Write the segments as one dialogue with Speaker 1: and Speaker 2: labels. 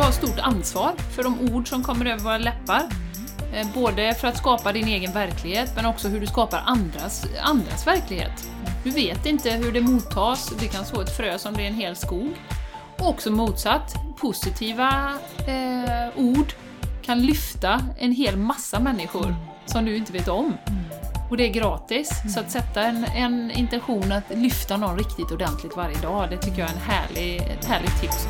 Speaker 1: har stort ansvar för de ord som kommer över våra läppar. Eh, Både för att skapa din egen verklighet, men också hur du skapar andras, andras verklighet. Du vet inte hur det mottas, det kan så ett frö som blir en hel skog. Och också motsatt, positiva eh, ord kan lyfta en hel massa människor som du inte vet om. Och det är gratis, så att sätta en, en intention att lyfta någon riktigt ordentligt varje dag, det tycker jag är en härlig, ett härligt tips.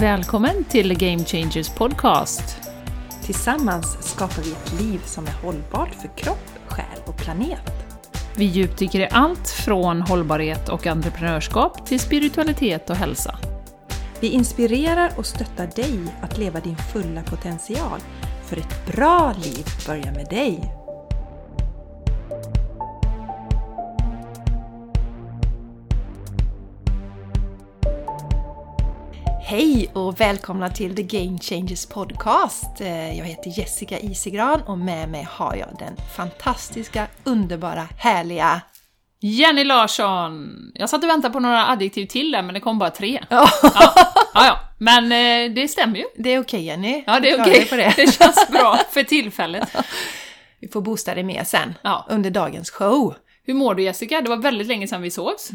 Speaker 1: Välkommen till Game Changers Podcast!
Speaker 2: Tillsammans skapar vi ett liv som är hållbart för kropp, själ och planet.
Speaker 1: Vi djupdyker i allt från hållbarhet och entreprenörskap till spiritualitet och hälsa.
Speaker 2: Vi inspirerar och stöttar dig att leva din fulla potential. För ett bra liv börjar med dig. Hej och välkomna till The Game Changers Podcast. Eh, Jag heter Jessica Isigran och med mig har jag den fantastiska, underbara, härliga...
Speaker 1: Jenny Larsson! Jag satt och väntade på några adjektiv till där, men det kom bara tre.
Speaker 2: Ja,
Speaker 1: Ja, ja, men eh, det stämmer ju.
Speaker 2: det är okej Jenny.
Speaker 1: Ja, det är okej.
Speaker 2: på det.
Speaker 1: Det känns bra för tillfället.
Speaker 2: Vi får boosta dig mer sen
Speaker 1: Ja.
Speaker 2: under dagens show.
Speaker 1: Hur mår du Jessica? Det var väldigt länge sedan vi sågs.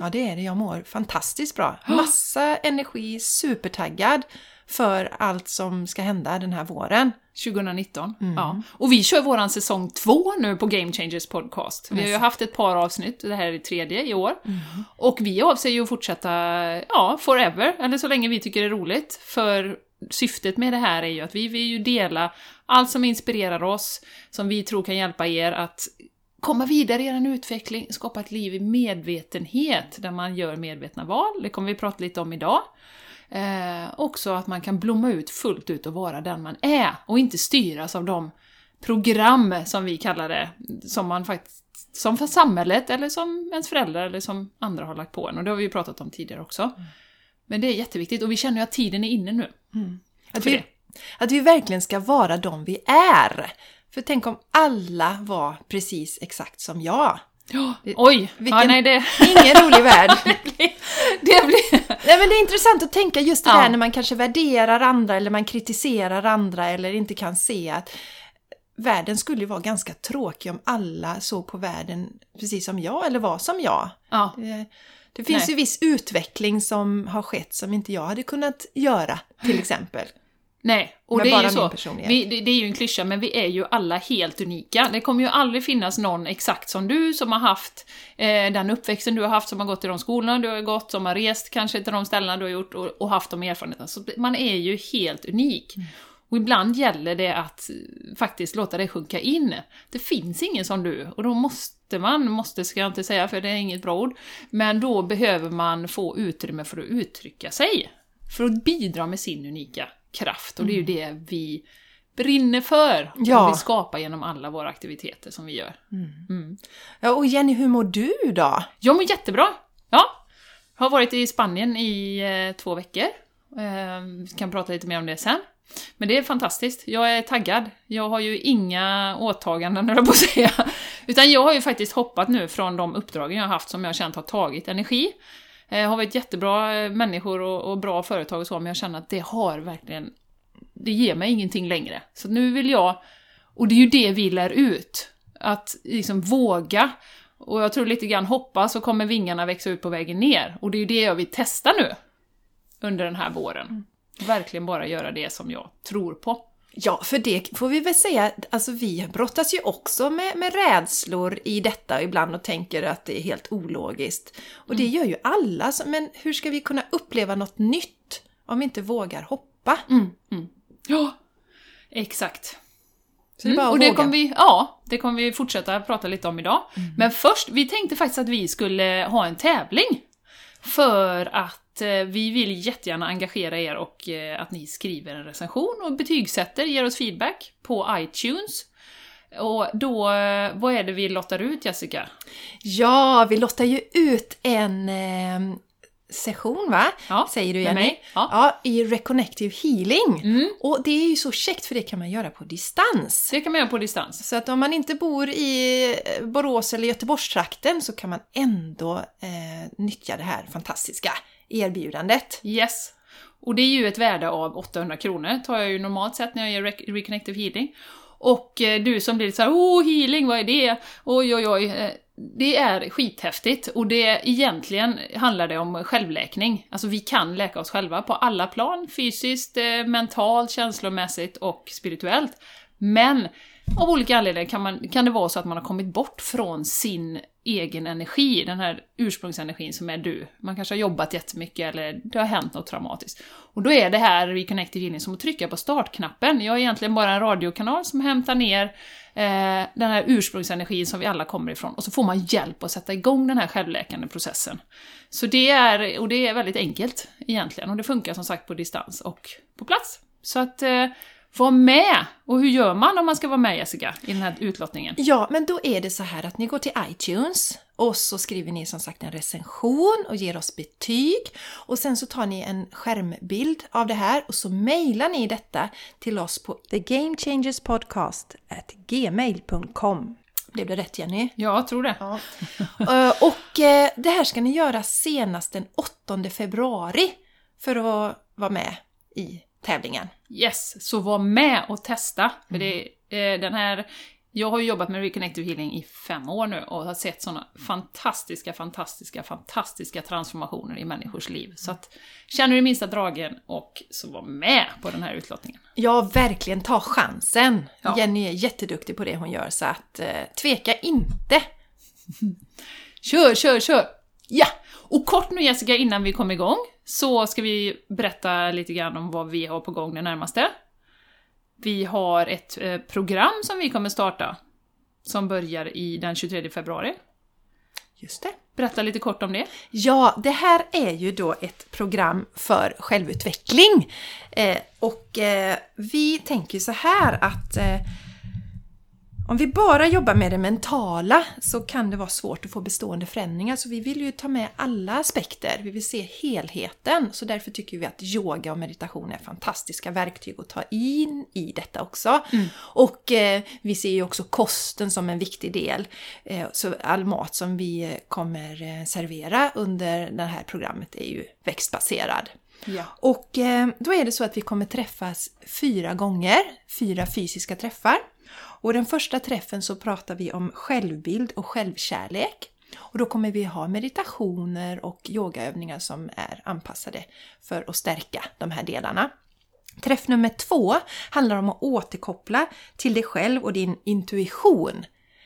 Speaker 2: Ja, det är det. Jag mår fantastiskt bra. Massa energi, supertaggad för allt som ska hända den här våren.
Speaker 1: 2019. Ja. Och vi kör våran säsong två nu på Game Changers Podcast. Vi har ju haft ett par avsnitt, det här är det tredje i år. Och vi avser ju att fortsätta, ja, forever, eller så länge vi tycker det är roligt. För syftet med det här är ju att vi vill ju dela allt som inspirerar oss, som vi tror kan hjälpa er att komma vidare i er utveckling, skapa ett liv i medvetenhet, där man gör medvetna val. Det kommer vi prata lite om idag. Eh, också att man kan blomma ut fullt ut och vara den man är och inte styras av de program, som vi kallar det, som man faktiskt som för samhället eller som ens föräldrar eller som andra har lagt på en. Och det har vi ju pratat om tidigare också. Men det är jätteviktigt och vi känner ju att tiden är inne nu.
Speaker 2: Att
Speaker 1: För
Speaker 2: vi, att vi verkligen ska vara de vi är. För tänk om alla var precis exakt som jag.
Speaker 1: Ja, oj! Ja,
Speaker 2: vilken-
Speaker 1: nej, det,
Speaker 2: Ingen rolig värld.
Speaker 1: det blir... Det blir
Speaker 2: Nej, men det är intressant att tänka just det
Speaker 1: Ja.
Speaker 2: där när man kanske värderar andra eller man kritiserar andra eller inte kan se att världen skulle ju vara ganska tråkig om alla såg på världen precis som jag eller var som jag.
Speaker 1: ja.
Speaker 2: Det, det finns
Speaker 1: Nej.
Speaker 2: ju viss utveckling som har skett som inte jag hade kunnat göra till exempel.
Speaker 1: Nej, och
Speaker 2: Med
Speaker 1: det är ju så. Vi, det, det är ju en klyscha, men vi är ju alla helt unika. Det kommer ju aldrig finnas någon exakt som du som har haft eh, den uppväxten du har haft, som har gått i de skolorna du har gått, som har rest kanske till de ställena du har gjort och, och haft de erfarenheterna. Så man är ju helt unik.
Speaker 2: Mm.
Speaker 1: Och ibland gäller det att eh, faktiskt låta det sjunka in. Det finns ingen som du, och då måste man, måste ska jag inte säga för det är inget bra ord, men då behöver man få utrymme för att uttrycka sig. För att bidra med sin unika kraft, och det är ju det vi brinner för
Speaker 2: Ja.
Speaker 1: och vill skapa genom alla våra aktiviteter som vi gör.
Speaker 2: Ja, och Jenny, hur mår du då?
Speaker 1: Jag mår jättebra! Ja, har varit i Spanien i eh, två veckor. Eh, vi kan prata lite mer om det sen. Men det är fantastiskt. Jag är taggad. Jag har ju inga åtaganden, höll jag på att säga. Utan jag har ju faktiskt hoppat nu från de uppdragen jag har haft som jag har känt har tagit energi. Eh, har varit jättebra eh, människor och, och bra företag och så, men jag känner att det har verkligen... Det ger mig ingenting längre. Så nu vill jag... Och det är ju det vi lär ut. Att liksom våga. Och jag tror lite grann hoppa så kommer vingarna växa ut på vägen ner. Och det är ju det jag vill testa nu. Under den här våren. Verkligen bara göra det som jag tror på.
Speaker 2: Ja, för det får vi väl säga, alltså vi brottas ju också med, med rädslor i detta ibland och tänker att det är helt ologiskt. Och det gör ju alla, men hur ska vi kunna uppleva något nytt om vi inte vågar hoppa?
Speaker 1: Ja, exakt.
Speaker 2: Så det är bara att
Speaker 1: och det
Speaker 2: våga.
Speaker 1: kommer vi, ja, det kommer vi fortsätta prata lite om idag. Men först, vi tänkte faktiskt att vi skulle ha en tävling. För att eh, vi vill jättegärna engagera er och eh, att ni skriver en recension och betygsätter, ger oss feedback på iTunes. Och då, eh, vad är det vi lottar ut Jessica?
Speaker 2: Ja, vi lottar ju ut en eh, session va?
Speaker 1: Ja,
Speaker 2: Säger du Jenny?
Speaker 1: Ja.
Speaker 2: ja, i Reconnective Healing.
Speaker 1: Mm.
Speaker 2: Och det är ju så käckt för det kan man göra på distans.
Speaker 1: Det kan man göra på distans.
Speaker 2: Så att om man inte bor i eh, Borås eller Göteborgstrakten så kan man ändå eh, nyttja det här fantastiska erbjudandet.
Speaker 1: Yes. Och det är ju ett värde av 800 kronor, tar jag ju normalt sett när jag gör Rec- Reconnective Healing. Och eh, du som blir lite såhär åh healing, vad är det? Oj oj oj. Det är skithäftigt och det egentligen handlar det om självläkning. Alltså vi kan läka oss själva på alla plan, fysiskt, eh, mentalt, känslomässigt och spirituellt. Men av olika anledningar kan, man, kan det vara så att man har kommit bort från sin egen energi, den här ursprungsenergin som är du. Man kanske har jobbat jättemycket eller det har hänt något traumatiskt. Och då är det här Reconnective Healing som att trycka på startknappen. Jag är egentligen bara en radiokanal som hämtar ner eh, den här ursprungsenergin som vi alla kommer ifrån och så får man hjälp att sätta igång den här självläkande processen. Så det är, och det är väldigt enkelt egentligen och det funkar som sagt på distans och på plats. Så att eh, var med! Och hur gör man om man ska vara med Jessica, i den här utlottningen?
Speaker 2: Ja, men då är det så här att ni går till iTunes och så skriver ni som sagt en recension och ger oss betyg. Och sen så tar ni en skärmbild av det här och så mejlar ni detta till oss på thegamechangerspodcast@gmail.com. Blev det rätt Jenny?
Speaker 1: Ja, jag tror det.
Speaker 2: Ja. Eh, och eh, det här ska ni göra senast den 8 februari för att vara med i tävlingen.
Speaker 1: Yes, så var med och testa. För det, eh, den här, jag har ju jobbat med Reconnective Healing i fem år nu och har sett såna fantastiska, fantastiska, fantastiska transformationer i människors liv. Så att, känner du minsta dragen och så var med på den här utlottningen.
Speaker 2: Ja, verkligen ta chansen.
Speaker 1: Ja.
Speaker 2: Jenny är jätteduktig på det hon gör så att eh, tveka inte.
Speaker 1: Kör, kör, kör! Ja! Och kort nu Jessica, innan vi kommer igång, så ska vi berätta lite grann om vad vi har på gång det närmaste. Vi har ett eh, program som vi kommer starta, som börjar i den 23 februari.
Speaker 2: Just det.
Speaker 1: Berätta lite kort om det.
Speaker 2: Ja, det här är ju då ett program för självutveckling. Eh, och eh, vi tänker så här att eh, om vi bara jobbar med det mentala så kan det vara svårt att få bestående förändringar. Så vi vill ju ta med alla aspekter, vi vill se helheten. Så därför tycker vi att yoga och meditation är fantastiska verktyg att ta in i detta också. Och eh, vi ser ju också kosten som en viktig del. Eh, så all mat som vi eh, kommer eh, servera under det här programmet är ju växtbaserad.
Speaker 1: Ja.
Speaker 2: Och eh, då är det så att vi kommer träffas fyra gånger, fyra fysiska träffar. Och den första träffen så pratar vi om självbild och självkärlek. Och då kommer vi ha meditationer och yogaövningar som är anpassade för att stärka de här delarna. Träff nummer två handlar om att återkoppla till dig själv och din intuition.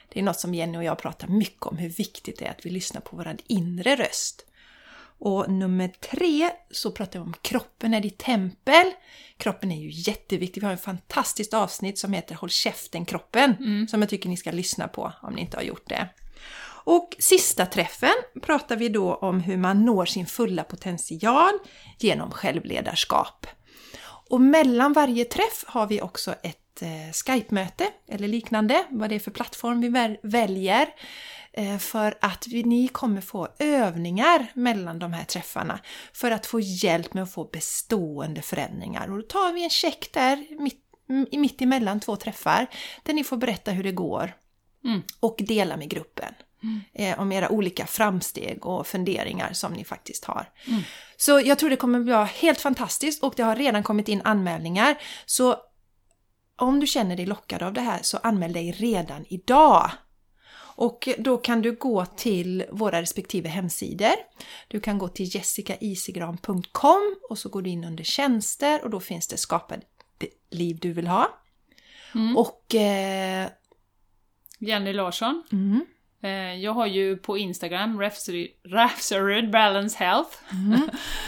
Speaker 2: Det är något som Jenny och jag pratar mycket om, hur viktigt det är att vi lyssnar på vår inre röst. Och nummer tre så pratar vi om kroppen är ditt tempel. Kroppen är ju jätteviktig. Vi har ett fantastiskt avsnitt som heter Håll käften kroppen som jag tycker ni ska lyssna på om ni inte har gjort det. Och sista träffen pratar vi då om hur man når sin fulla potential genom självledarskap. Och mellan varje träff har vi också ett eh, Skype-möte eller liknande, vad det är för plattform vi väl- väljer. Eh, för att ni kommer få övningar mellan de här träffarna för att få hjälp med att få bestående förändringar. Och då tar vi en check där mitt, mitt emellan två träffar där ni får berätta hur det går
Speaker 1: Mm.
Speaker 2: och dela med gruppen eh, om era olika framsteg och funderingar som ni faktiskt har. Så jag tror det kommer bli helt fantastiskt och det har redan kommit in anmälningar. Så om du känner dig lockad av det här så anmäl dig redan idag. Och då kan du gå till våra respektive hemsidor. Du kan gå till jessicaisigran.com och så går du in under tjänster och då finns det skapa det liv du vill ha. Och eh,
Speaker 1: Jenny Larsson.
Speaker 2: mm,
Speaker 1: Jag har ju på Instagram, Rhapsody Balance Health.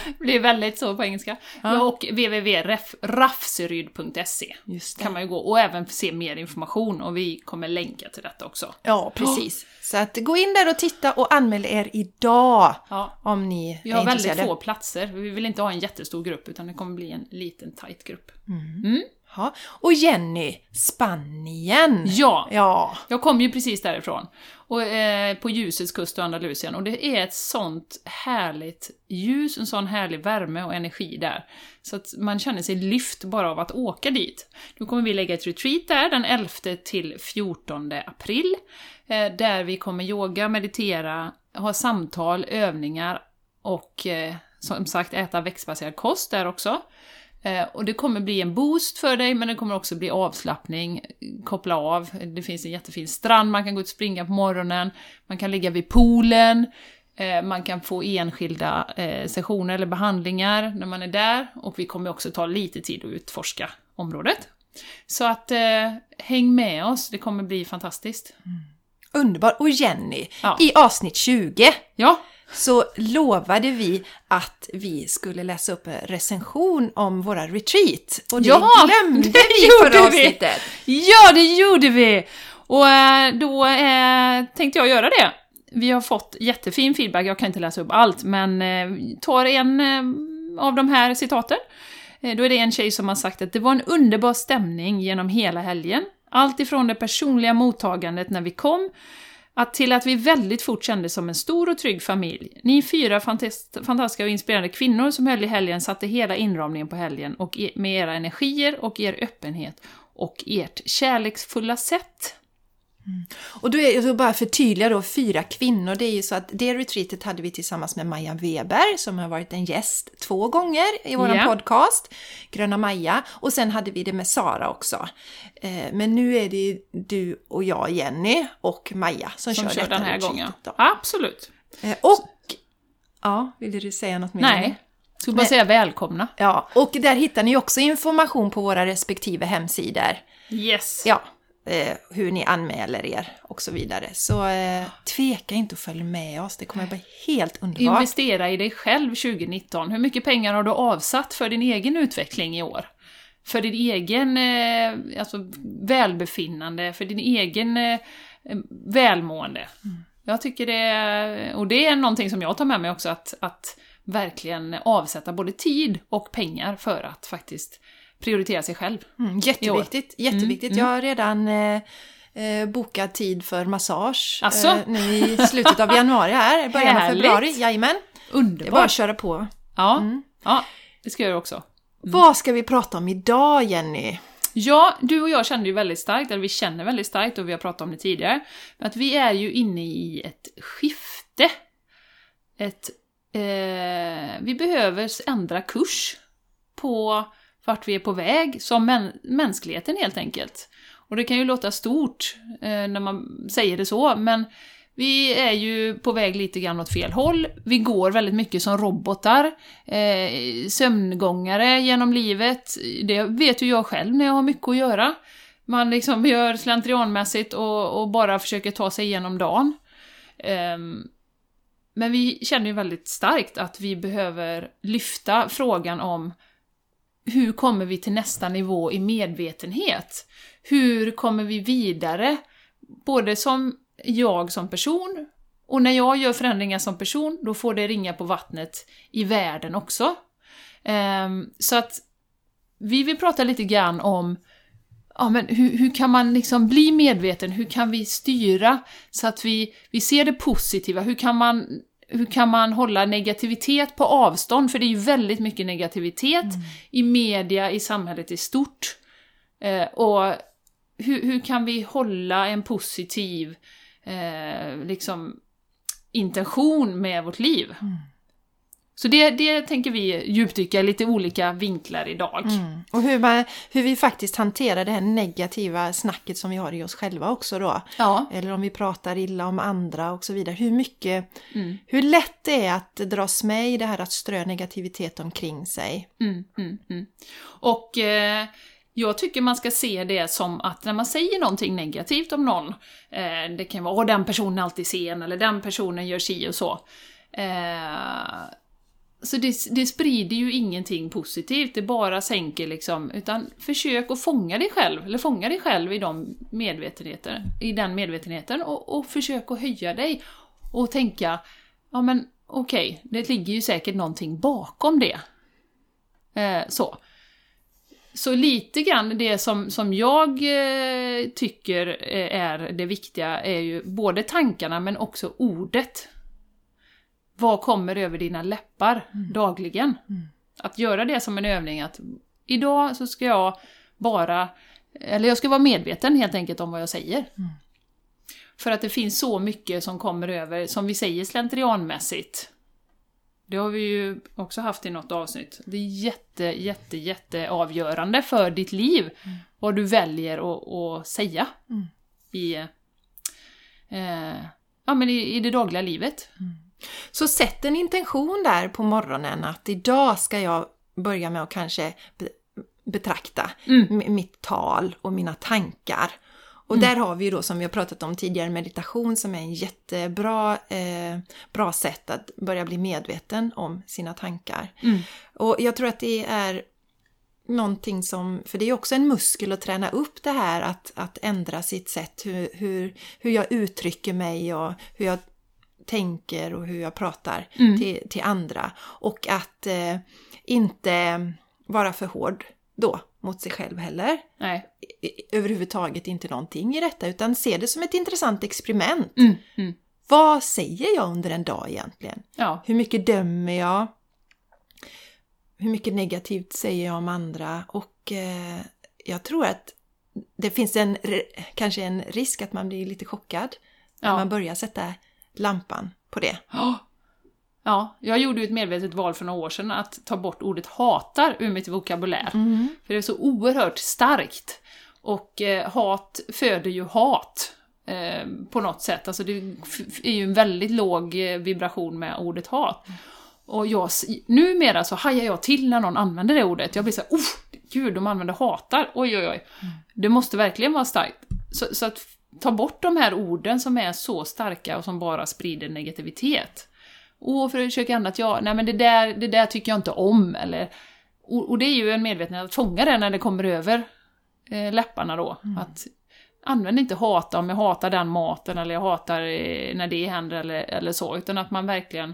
Speaker 1: det blir väldigt så på engelska. Och www.rafseryd.se
Speaker 2: just det.
Speaker 1: kan man ju gå och även se mer information och vi kommer länka till detta också.
Speaker 2: Ja, precis. Så att gå in där och titta och anmäl er idag
Speaker 1: Ja,
Speaker 2: om ni
Speaker 1: vi
Speaker 2: är
Speaker 1: har väldigt
Speaker 2: intresserade.
Speaker 1: få platser, vi vill inte ha en jättestor grupp utan det kommer bli en liten tight grupp.
Speaker 2: Mm.
Speaker 1: Mm.
Speaker 2: Ja. Och Jenny, Spanien!
Speaker 1: Ja!
Speaker 2: Ja.
Speaker 1: Jag kom ju precis därifrån. Och, eh, på ljusets kust och Andalusien. Och det är ett sånt härligt ljus, en sån härlig värme och energi där. Så att man känner sig lyft bara av att åka dit. Nu kommer vi lägga ett retreat där den 11 till 14 april. Eh, där vi kommer yoga, meditera, ha samtal, övningar och eh, som sagt äta växtbaserad kost där också. Eh, och det kommer bli en boost för dig, men det kommer också bli avslappning, koppla av. Det finns en jättefin strand, man kan gå ut och springa på morgonen, man kan ligga vid poolen, eh, man kan få enskilda eh, sessioner eller behandlingar när man är där, och vi kommer också ta lite tid att utforska området. Så att häng med oss, det kommer bli fantastiskt.
Speaker 2: Mm. Underbart! Och Jenny,
Speaker 1: Ja.
Speaker 2: i avsnitt 20
Speaker 1: Ja,
Speaker 2: så lovade vi att vi skulle läsa upp en recension om våra retreat. Och det
Speaker 1: Ja,
Speaker 2: glömde
Speaker 1: det
Speaker 2: vi förra
Speaker 1: gjorde vi.
Speaker 2: avsnittet.
Speaker 1: Ja, det gjorde vi! Och eh, då eh, tänkte jag göra det. Vi har fått jättefin feedback, jag kan inte läsa upp allt, men eh, tar en eh, av de här citaten. Eh, då är det en tjej som har sagt att det var en underbar stämning genom hela helgen. Allt ifrån det personliga mottagandet när vi kom, att till att vi väldigt fort kändes som en stor och trygg familj. Ni fyra fantast- fantastiska och inspirerande kvinnor som höll i helgen satte hela inramningen på helgen och med era energier och er öppenhet och ert kärleksfulla sätt.
Speaker 2: Och då är så bara förtydliga då, fyra kvinnor. Det är ju så att det retreatet hade vi tillsammans med Maja Weber som har varit en gäst två gånger i vår
Speaker 1: Ja.
Speaker 2: podcast, Gröna Maja. Och sen hade vi det med Sara också. Eh, men nu är det du och jag, Jenny och Maja som,
Speaker 1: Som
Speaker 2: kör,
Speaker 1: kör den här gången.
Speaker 2: då.
Speaker 1: Absolut.
Speaker 2: Eh, och... Ja, ville du säga något mer?
Speaker 1: Nej, skulle bara säga välkomna.
Speaker 2: Ja, och där hittar ni också information på våra respektive hemsidor.
Speaker 1: Yes!
Speaker 2: Ja, eh, hur ni anmäler er och så vidare. Så eh, tveka inte att följa med oss, det kommer att bli helt underbart.
Speaker 1: Investera i dig själv 2019. Hur mycket pengar har du avsatt för din egen utveckling i år? För din egen eh, alltså, välbefinnande, för din egen eh, välmående. Jag tycker det är, och det är någonting som jag tar med mig också, att, att verkligen avsätta både tid och pengar för att faktiskt prioritera sig själv.
Speaker 2: Mm, jätteviktigt, jätteviktigt.
Speaker 1: Mm,
Speaker 2: Jag har redan eh, eh, bokat tid för massage
Speaker 1: Asså?
Speaker 2: eh, nu i slutet av januari här, början av februari. Jajamän, det är
Speaker 1: Underbart!
Speaker 2: bara att köra på.
Speaker 1: Ja, ja, det ska jag göra också.
Speaker 2: Vad ska vi prata om idag Jenny?
Speaker 1: Ja, du och jag kände ju väldigt starkt, eller vi känner väldigt starkt och vi har pratat om det tidigare, att vi är ju inne i ett skifte. Ett, eh, vi behöver ändra kurs på vart vi är på väg, som män, mänskligheten helt enkelt. Och det kan ju låta stort eh, när man säger det så, men vi är ju på väg lite grann åt fel håll. Vi går väldigt mycket som robotar, eh, sömngångare genom livet. Det vet ju jag själv när jag har mycket att göra. Man liksom gör slentrianmässigt och, och bara försöker ta sig igenom dagen. Ehm, men vi känner ju väldigt starkt att vi behöver lyfta frågan om hur kommer vi till nästa nivå i medvetenhet? Hur kommer vi vidare? Både som jag som person, och när jag gör förändringar som person, då får det ringa på vattnet i världen också. Ehm, så att vi vill prata lite grann om ja, men hur, hur kan man liksom bli medveten? Hur kan vi styra så att vi, vi ser det positiva? Hur kan, man, hur kan man hålla negativitet på avstånd? För det är ju väldigt mycket negativitet i media, i samhället i stort. Eh, och hur, hur kan vi hålla en positiv eh, liksom, intention med vårt liv? Så det, det tänker vi djupdyka i lite olika vinklar idag.
Speaker 2: Mm. Och hur, man, hur vi faktiskt hanterar det här negativa snacket som vi har i oss själva också då.
Speaker 1: Ja.
Speaker 2: Eller om vi pratar illa om andra och så vidare. Hur mycket,
Speaker 1: Mm.
Speaker 2: hur lätt det är att dras med i det här att strö negativitet omkring sig.
Speaker 1: Mm, mm, mm. Och eh, jag tycker man ska se det som att när man säger någonting negativt om någon, eh, det kan vara åh den personen är alltid sen, eller den personen gör si och så. Eh, så det, det sprider ju ingenting positivt, det bara sänker liksom, utan försök att fånga dig själv, eller fånga dig själv i, de medvetenheter, i den medvetenheten och, och försök att höja dig och tänka, ja men okej, det ligger ju säkert någonting bakom det. Eh, så. så lite grann det som, som jag eh, tycker eh, är det viktiga är ju både tankarna men också ordet. Vad kommer över dina läppar mm. dagligen? Mm. Att göra det som en övning att idag så ska jag bara, eller jag ska vara medveten helt enkelt om vad jag säger. Mm. För att det finns så mycket som kommer över, som vi säger slentrianmässigt. Det har vi ju också haft i något avsnitt. Det är jätte, jätte, jätte avgörande för ditt liv mm. vad du väljer att, att säga mm. i, eh, ja, men i, i det dagliga livet.
Speaker 2: Så sätt en intention där på morgonen att idag ska jag börja med att kanske betrakta mm. mitt tal och mina tankar. Och mm. där har vi ju då som vi har pratat om tidigare meditation som är en jättebra eh, bra sätt att börja bli medveten om sina tankar. Mm. Och jag tror att det är någonting som, för det är också en muskel att träna upp det här att, att ändra sitt sätt, hur, hur, hur jag uttrycker mig och hur jag tänker och hur jag pratar mm. till, till andra. Och att eh, inte vara för hård då mot sig själv heller.
Speaker 1: Nej.
Speaker 2: Överhuvudtaget inte någonting i detta utan se det som ett intressant experiment. Mm, mm. Vad säger jag under en dag egentligen?
Speaker 1: Ja.
Speaker 2: Hur mycket dömer jag? Hur mycket negativt säger jag om andra? Och eh, jag tror att det finns en, kanske en risk att man blir lite chockad när man börjar sätta lampan på det.
Speaker 1: Oh. Ja, jag gjorde ju ett medvetet val för några år sedan att ta bort ordet hatar ur mitt vokabulär. Mm. För det är så oerhört starkt. Och eh, hat föder ju hat. Eh, på något sätt. Alltså det är ju en väldigt låg eh, vibration med ordet hat. Och jag, numera så hajar jag till när någon använder det ordet. Jag blir såhär, oh, gud, de använder hatar, oj oj oj. Mm. Det måste verkligen vara starkt. Så, så, att ta bort de här orden som är så starka och som bara sprider negativitet. Och för att försöka annat, ja, nej men det där, det där tycker jag inte om, eller... Och, och det är ju en medvetenhet att fånga det när det kommer över eh, läpparna då. Mm. Att använd inte hata om jag hatar den maten eller jag hatar eh, när det händer eller, eller så, utan att man verkligen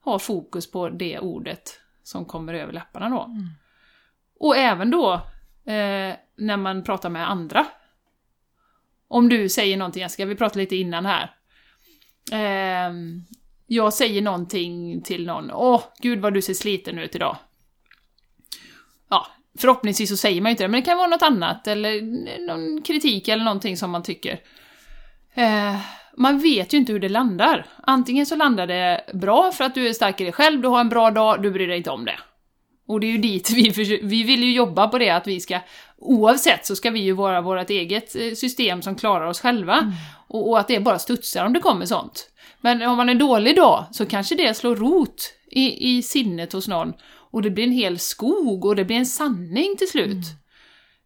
Speaker 1: har fokus på det ordet som kommer över läpparna då. Mm. Och även då eh, när man pratar med andra. Om du säger någonting, ska vi prata lite innan här. Eh, jag säger någonting till någon, åh, gud vad du ser sliten ut idag. Ja, förhoppningsvis så säger man inte det, men det kan vara något annat, eller någon kritik eller någonting som man tycker. Eh, man vet ju inte hur det landar. Antingen så landar det bra för att du är stark i dig själv, du har en bra dag, du bryr dig inte om det. Och det är ju dit vi, försöker, vi vill ju jobba på det, att vi ska, oavsett så ska vi ju vara vårt eget eh, system som klarar oss själva. Mm. Och, och, att det bara studsar om det kommer sånt. Men om man är dålig då, så kanske det slår rot i, i sinnet hos någon. Och det blir en hel skog och det blir en sanning till slut.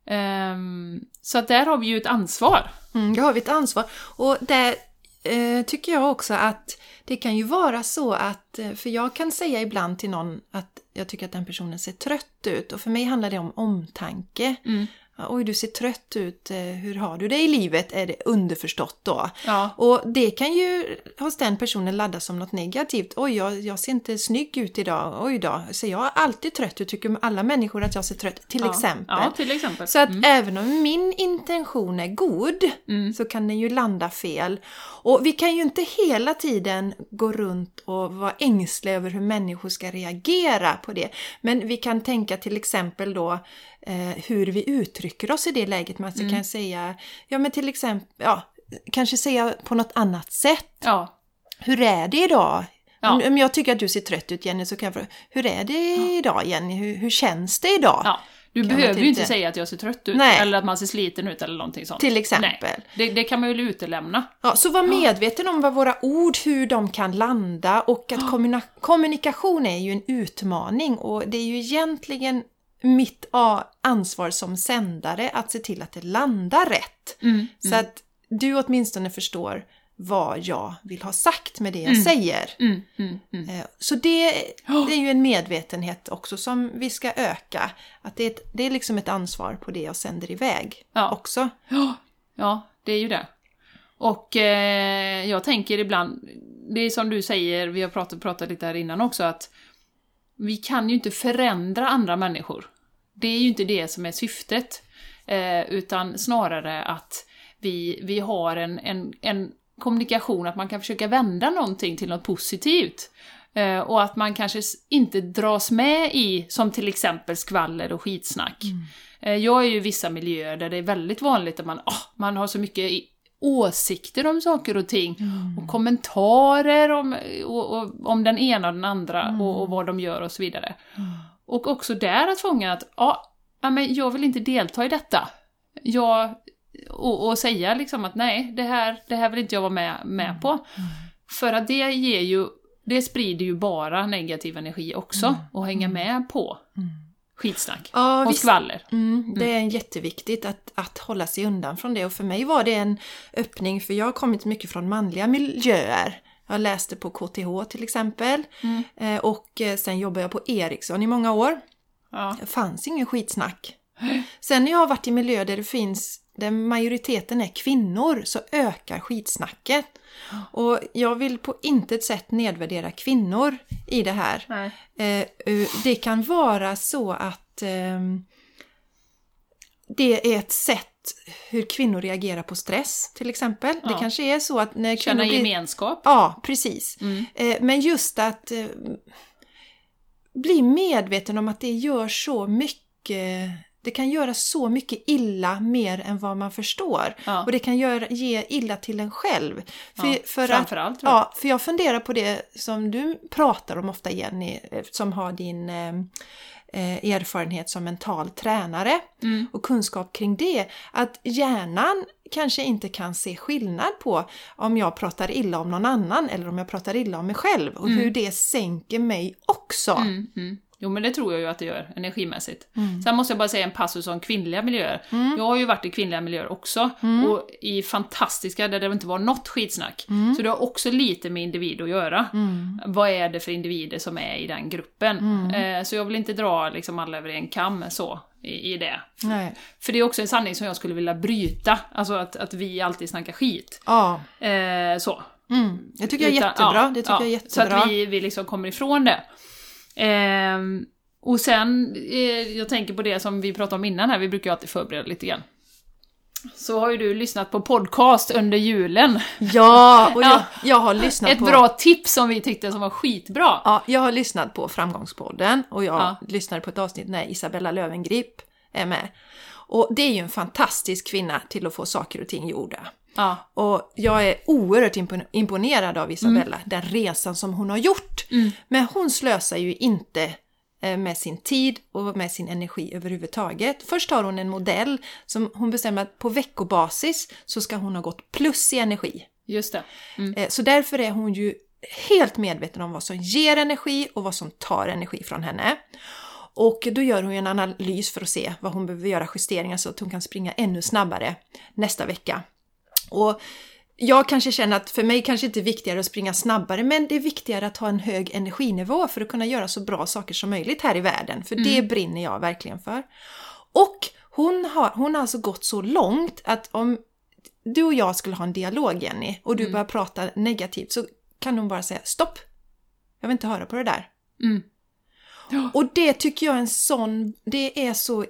Speaker 1: Mm. Um, så att där har vi ju ett ansvar.
Speaker 2: Mm, där har vi ett ansvar. Och där eh, tycker jag också att det kan ju vara så att, eh, för jag kan säga ibland till någon att jag tycker att den personen ser trött ut och för mig handlar det om omtanke. Mm. Oj, du ser trött ut. Eh, hur har du det i livet? Är det underförstått då?
Speaker 1: Ja.
Speaker 2: Och det kan ju hos den personen laddas som något negativt. Oj, jag, jag ser inte snygg ut idag. Oj då, ser jag alltid trött ut? Tycker alla människor att jag ser trött Till
Speaker 1: ja.
Speaker 2: exempel.
Speaker 1: Ja, till exempel.
Speaker 2: Så att mm. även om min intention är god mm. så kan den ju landa fel. Och vi kan ju inte hela tiden gå runt och vara ängsliga över hur människor ska reagera på det. Men vi kan tänka till exempel då hur vi uttrycker oss i det läget. Man mm. kan säga, ja men till exempel, ja, kanske säga på något annat sätt.
Speaker 1: Ja.
Speaker 2: Hur är det idag? Ja. Om, jag tycker att du ser trött ut Jenny så kan jag fråga, hur är det idag Jenny? Hur, hur känns det idag?
Speaker 1: Ja. Du kan behöver ju inte säga att jag ser trött ut, Nej. eller att man ser sliten ut eller någonting sånt.
Speaker 2: Till exempel.
Speaker 1: Det, det, kan man ju utelämna.
Speaker 2: Ja, så var medveten om vad våra ord, hur de kan landa och att kommunikation är ju en utmaning och det är ju egentligen mitt ansvar som sändare att se till att det landar rätt. Mm, så mm. att du åtminstone förstår vad jag vill ha sagt med det jag mm. säger. Mm, mm. Eh, så det, det, är ju en medvetenhet också som vi ska öka. Att det är, ett, det är liksom ett ansvar på det jag sänder iväg ja. också.
Speaker 1: Ja, det är ju det. Och eh, jag tänker ibland, det är som du säger, vi har pratat, pratat lite här innan också, att vi kan ju inte förändra andra människor. Det är ju inte det som är syftet. Eh, utan snarare att vi, vi har en, en, en kommunikation, att man kan försöka vända någonting till något positivt. Eh, och att man kanske inte dras med i, som till exempel skvaller och skitsnack. Mm. Eh, jag är ju i vissa miljöer där det är väldigt vanligt att man, oh, man har så mycket åsikter om saker och ting. Mm. Och kommentarer om, och, och, om den ena och den andra mm. och, och, vad de gör och så vidare. Mm. Och också där att fånga att, ja, men jag vill inte delta i detta. Jag, och, och säga liksom att nej, det här, det här vill inte jag vara med, med på. Mm. För att det ger ju, det sprider ju bara negativ energi också, mm. och hänga mm. med på skitsnack ja, och visst. skvaller.
Speaker 2: Mm, det är jätteviktigt att, att hålla sig undan från det och för mig var det en öppning för jag har kommit mycket från manliga miljöer. Jag läste på KTH till exempel mm. Eh, och eh, sen jobbade jag på Ericsson i många år. Ja. Det fanns ingen skitsnack. Sen när jag har varit i miljöer där det finns där majoriteten är kvinnor så ökar skitsnacket. Och jag vill på intet sätt nedvärdera kvinnor i det här. Nej. Eh, det kan vara så att ehm, det är ett sätt hur kvinnor reagerar på stress till exempel. Ja. Det kanske är så att när
Speaker 1: Känna blir... gemenskap.
Speaker 2: Ja, precis. Mm. Eh, men just att eh, bli medveten om att det gör så mycket det kan göra så mycket illa mer än vad man förstår. Ja. Och det kan göra, ge illa till en själv.
Speaker 1: För, ja, för framförallt. Att,
Speaker 2: ja, för jag funderar på det som du pratar om ofta Jenny, eh, som har din eh, eh, erfarenhet som mental tränare mm. och kunskap kring det. Att hjärnan kanske inte kan se skillnad på om jag pratar illa om någon annan eller om jag pratar illa om mig själv och mm. hur det sänker mig också.
Speaker 1: Mm, mm. Jo men det tror jag ju att det gör, energimässigt. Mm. Sen måste jag bara säga en passus om kvinnliga miljöer. Mm. Jag har ju varit i kvinnliga miljöer också, mm. och i fantastiska där det inte var något skitsnack. Mm. Så det har också lite med individ att göra. Mm. Vad är det för individer som är i den gruppen? Mm. Eh, så jag vill inte dra liksom alla över en kam så, i, i det. Nej. För det är också en sanning som jag skulle vilja bryta, alltså att, att vi alltid snackar skit.
Speaker 2: Ja.
Speaker 1: Eh, så.
Speaker 2: Det tycker jag är jättebra. Ja, det tycker ja, jag jättebra.
Speaker 1: Så att vi, vi liksom kommer ifrån det. Eh, och sen, eh, jag tänker på det som vi pratade om innan här, vi brukar ju alltid förbereda lite grann. Så har ju du lyssnat på podcast under julen.
Speaker 2: Ja, och jag, ja. jag har lyssnat
Speaker 1: Ett
Speaker 2: på...
Speaker 1: Ett bra tips som vi tyckte som var skitbra.
Speaker 2: Ja, jag har lyssnat på Framgångspodden och jag ja. lyssnade på ett avsnitt när Isabella Lövengrip är med. Och det är ju en fantastisk kvinna till att få saker och ting gjorda. Ja. Och jag är oerhört imponerad av Isabella, mm. den resan som hon har gjort. Mm. Men hon slösar ju inte eh, med sin tid och med sin energi överhuvudtaget. Först har hon en modell som hon bestämmer att på veckobasis så ska hon ha gått plus i energi.
Speaker 1: Just det. Mm.
Speaker 2: Eh, så därför är hon ju helt medveten om vad som ger energi och vad som tar energi från henne. Och då gör hon en analys för att se vad hon behöver göra justeringar så att hon kan springa ännu snabbare nästa vecka. Och jag kanske känner att för mig kanske inte är viktigare att springa snabbare, men det är viktigare att ha en hög energinivå för att kunna göra så bra saker som möjligt här i världen, för mm. det brinner jag verkligen för. Och hon har, hon har alltså gått så långt att om du och jag skulle ha en dialog Jenny, och du mm. börjar prata negativt så kan hon bara säga stopp! Jag vill inte höra på det där. Mm. Och det tycker jag är en sån, det är så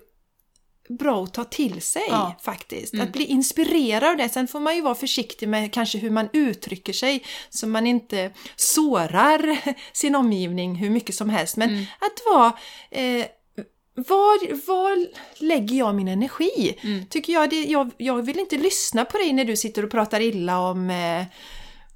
Speaker 2: bra att ta till sig ja. faktiskt. Mm. Att bli inspirerad av det. Sen får man ju vara försiktig med kanske hur man uttrycker sig så man inte sårar sin omgivning hur mycket som helst. Men mm. att vara eh, var, var lägger jag min energi? Mm. Tycker jag, det, jag, jag vill inte lyssna på dig när du sitter och pratar illa om eh,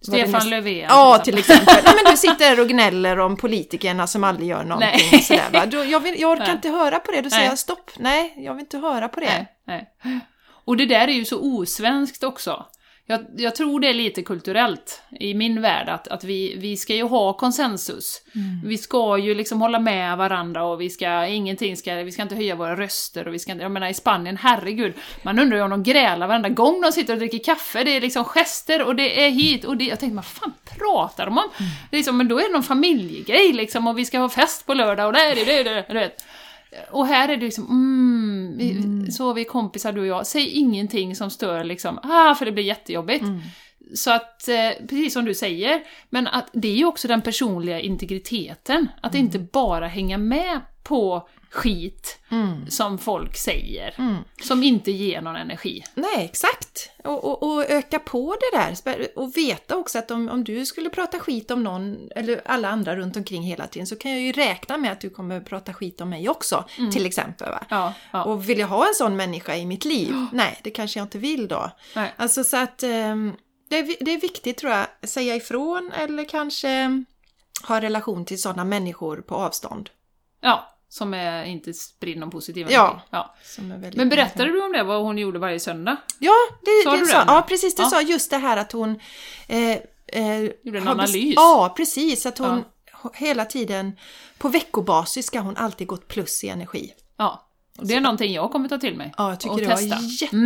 Speaker 1: Stefan Löfven.
Speaker 2: Ja, till exempel. Nej, men du sitter och gnäller om politikerna som aldrig gör någonting. Nej. Sådär, va? Då, jag, vill, jag orkar nej. inte höra på det. Då säger jag stopp. Nej, jag vill inte höra på det.
Speaker 1: Nej, nej. Och det där är ju så osvenskt också. Jag, jag, tror det är lite kulturellt i min värld, att, att vi, vi ska ju ha konsensus. Mm. Vi ska ju liksom hålla med varandra och vi ska, ingenting ska, vi ska inte höja våra röster och vi ska inte, jag menar i Spanien, herregud, man undrar ju om de grälar varenda gång de sitter och dricker kaffe, det är liksom gester och det är hit och det, jag tänkte, vad fan pratar de om? Mm. Liksom, men då är det någon familjegrej liksom och vi ska ha fest på lördag och det är det, det, det, det, det. Och här är det liksom, mm, mm. så är vi kompisar du och jag, säg ingenting som stör liksom, ah, för det blir jättejobbigt. Mm. så att, eh, precis som du säger, men att det är ju också den personliga integriteten. Att
Speaker 2: Mm.
Speaker 1: inte bara hänga med på skit
Speaker 2: Mm.
Speaker 1: som folk säger, som inte ger någon energi.
Speaker 2: Nej, exakt. Och, och, och öka på det där. Och veta också att om, om du skulle prata skit om någon, eller alla andra runt omkring hela tiden, så kan jag ju räkna med att du kommer prata skit om mig också, till exempel. Va?
Speaker 1: Ja, ja.
Speaker 2: Och vill jag ha en sån människa i mitt liv? Nej, det kanske jag inte vill då.
Speaker 1: Nej.
Speaker 2: Alltså så att ehm, det, är, det är viktigt tror jag, säga ifrån eller kanske ha relation till sådana människor på avstånd.
Speaker 1: ja, som är, inte sprider någon positiv
Speaker 2: Ja.
Speaker 1: energi. Ja.
Speaker 2: Som är väldigt
Speaker 1: Men berättade du om det, vad hon gjorde varje söndag?
Speaker 2: Ja, det,
Speaker 1: Sa
Speaker 2: det
Speaker 1: du
Speaker 2: sa, ja precis. Det
Speaker 1: Ja.
Speaker 2: sa just det här att hon... Eh, eh,
Speaker 1: Gjorde en analys.
Speaker 2: Ja, precis. Att hon hela tiden, på veckobasis ska hon alltid gått plus i energi.
Speaker 1: Ja. Det är någonting jag kommer ta till mig.
Speaker 2: Ja, jag tycker
Speaker 1: och
Speaker 2: det
Speaker 1: testa.
Speaker 2: var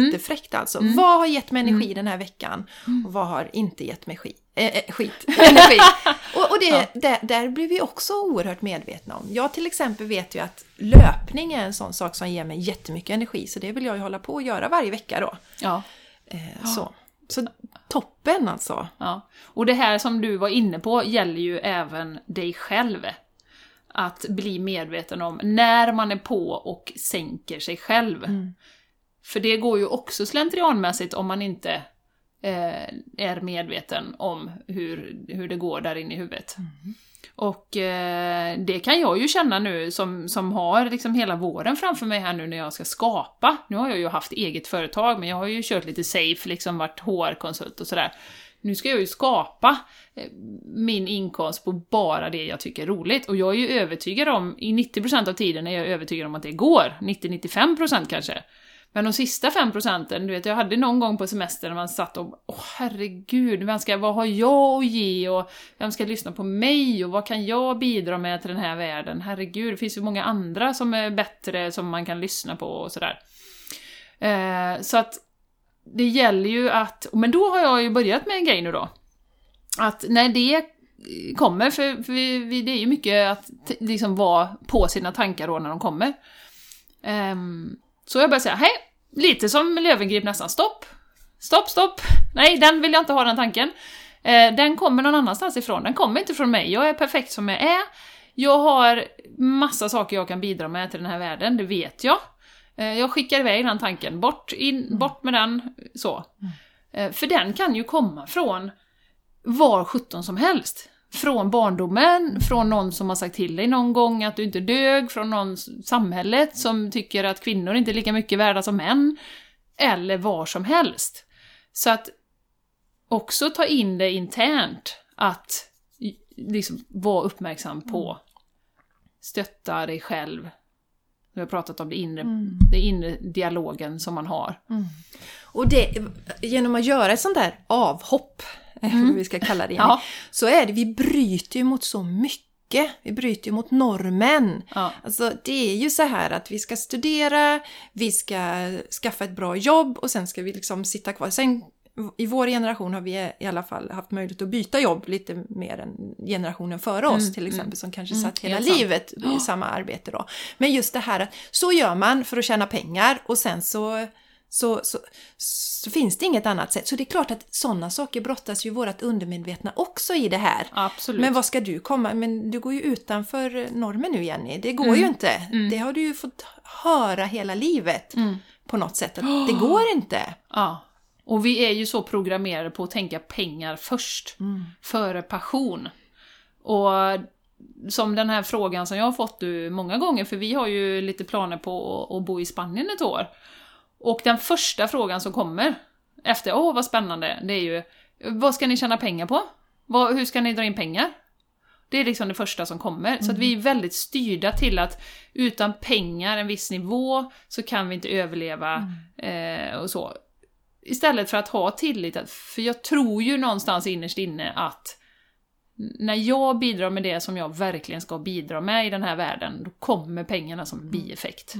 Speaker 2: jättefräckt alltså. Vad har gett mig energi den här veckan? Och vad har inte gett mig skit? Eh, eh, skit. Energi. och och det, där, där blir vi också oerhört medvetna om. Jag till exempel vet ju att löpning är en sån sak som ger mig jättemycket energi. Så det vill jag ju hålla på och göra varje vecka då.
Speaker 1: Ja.
Speaker 2: Eh, så. så toppen alltså.
Speaker 1: Ja. Och det här som du var inne på gäller ju även dig själv. Att bli medveten om när man är på och sänker sig själv. För det går ju också slentrianmässigt om man inte eh, är medveten om hur, hur det går där inne i huvudet. Och eh, det kan jag ju känna nu som, som har liksom hela våren framför mig här nu när jag ska skapa. Nu har jag ju haft eget företag, men jag har ju kört lite safe, liksom varit HR-konsult och sådär. Nu ska jag ju skapa eh, min inkomst på bara det jag tycker är roligt. Och jag är ju övertygad om, i 90% av tiden är jag övertygad om att det går. 90-95% kanske. Men de sista 5 procenten, du vet, jag hade någon gång på semestern när man satt och åh herregud, vem ska, vad har jag att ge och vem ska lyssna på mig och vad kan jag bidra med till den här världen? Herregud, det finns ju många andra som är bättre som man kan lyssna på och sådär. Eh, så att det gäller ju att, men då har jag ju börjat med en grej nu då. Att när det kommer, för, för vi, vi, det är ju mycket att liksom vara på sina tankar då när de kommer. Ehm, så jag börjar säga, hej, lite som Löwengrip nästan, stopp, stopp, stopp, nej, den vill jag inte ha den tanken. Eh, den kommer någon annanstans ifrån, den kommer inte från mig, jag är perfekt som jag är. Jag har massa saker jag kan bidra med till den här världen, det vet jag. Eh, jag skickar iväg den tanken, bort, in, bort med den, så. Eh, för den kan ju komma från var sjutton som helst. Från barndomen, från någon som har sagt till dig någon gång att du inte dög, från någon samhället som tycker att kvinnor inte är lika mycket värda som män. Eller var som helst. Så att också ta in det internt, att liksom vara uppmärksam på, stötta dig själv. Vi har pratat om det inre, det inre dialogen som man har.
Speaker 2: Och det, genom att göra ett sånt där avhopp, eller vad vi ska kalla det,
Speaker 1: Ja.
Speaker 2: så är det, vi bryter ju mot så mycket. Vi bryter ju mot normen.
Speaker 1: Ja.
Speaker 2: Alltså det är ju så här att vi ska studera, vi ska skaffa ett bra jobb och sen ska vi liksom sitta kvar. Sen i vår generation har vi i alla fall haft möjlighet att byta jobb lite mer än generationen före oss till exempel som kanske satt hela
Speaker 1: sant.
Speaker 2: livet i samma arbete då. Men just det här att så gör man för att tjäna pengar och sen så så, så, så finns det inget annat sätt. Så det är klart att sådana saker brottas ju vårt undermedvetna också i det här.
Speaker 1: Absolut.
Speaker 2: Men vad ska du komma? Men du går ju utanför normen nu Jenny. Det går ju inte. Det har du ju fått höra hela livet på något sätt. Att det går inte.
Speaker 1: Ja. Och vi är ju så programmerade på att tänka pengar först, före passion. Och som den här frågan som jag har fått du många gånger, för vi har ju lite planer på att bo i Spanien ett år. Och den första frågan som kommer efter åh vad spännande, det är ju vad ska ni tjäna pengar på? Vad, hur ska ni dra in pengar? Det är liksom det första som kommer. Så att vi är väldigt styrda till att utan pengar, en viss nivå, så kan vi inte överleva eh, och så. Istället för att ha tillit, att- för jag tror ju någonstans innerst inne att när jag bidrar med det som jag verkligen ska bidra med i den här världen, då kommer pengarna som bieffekt.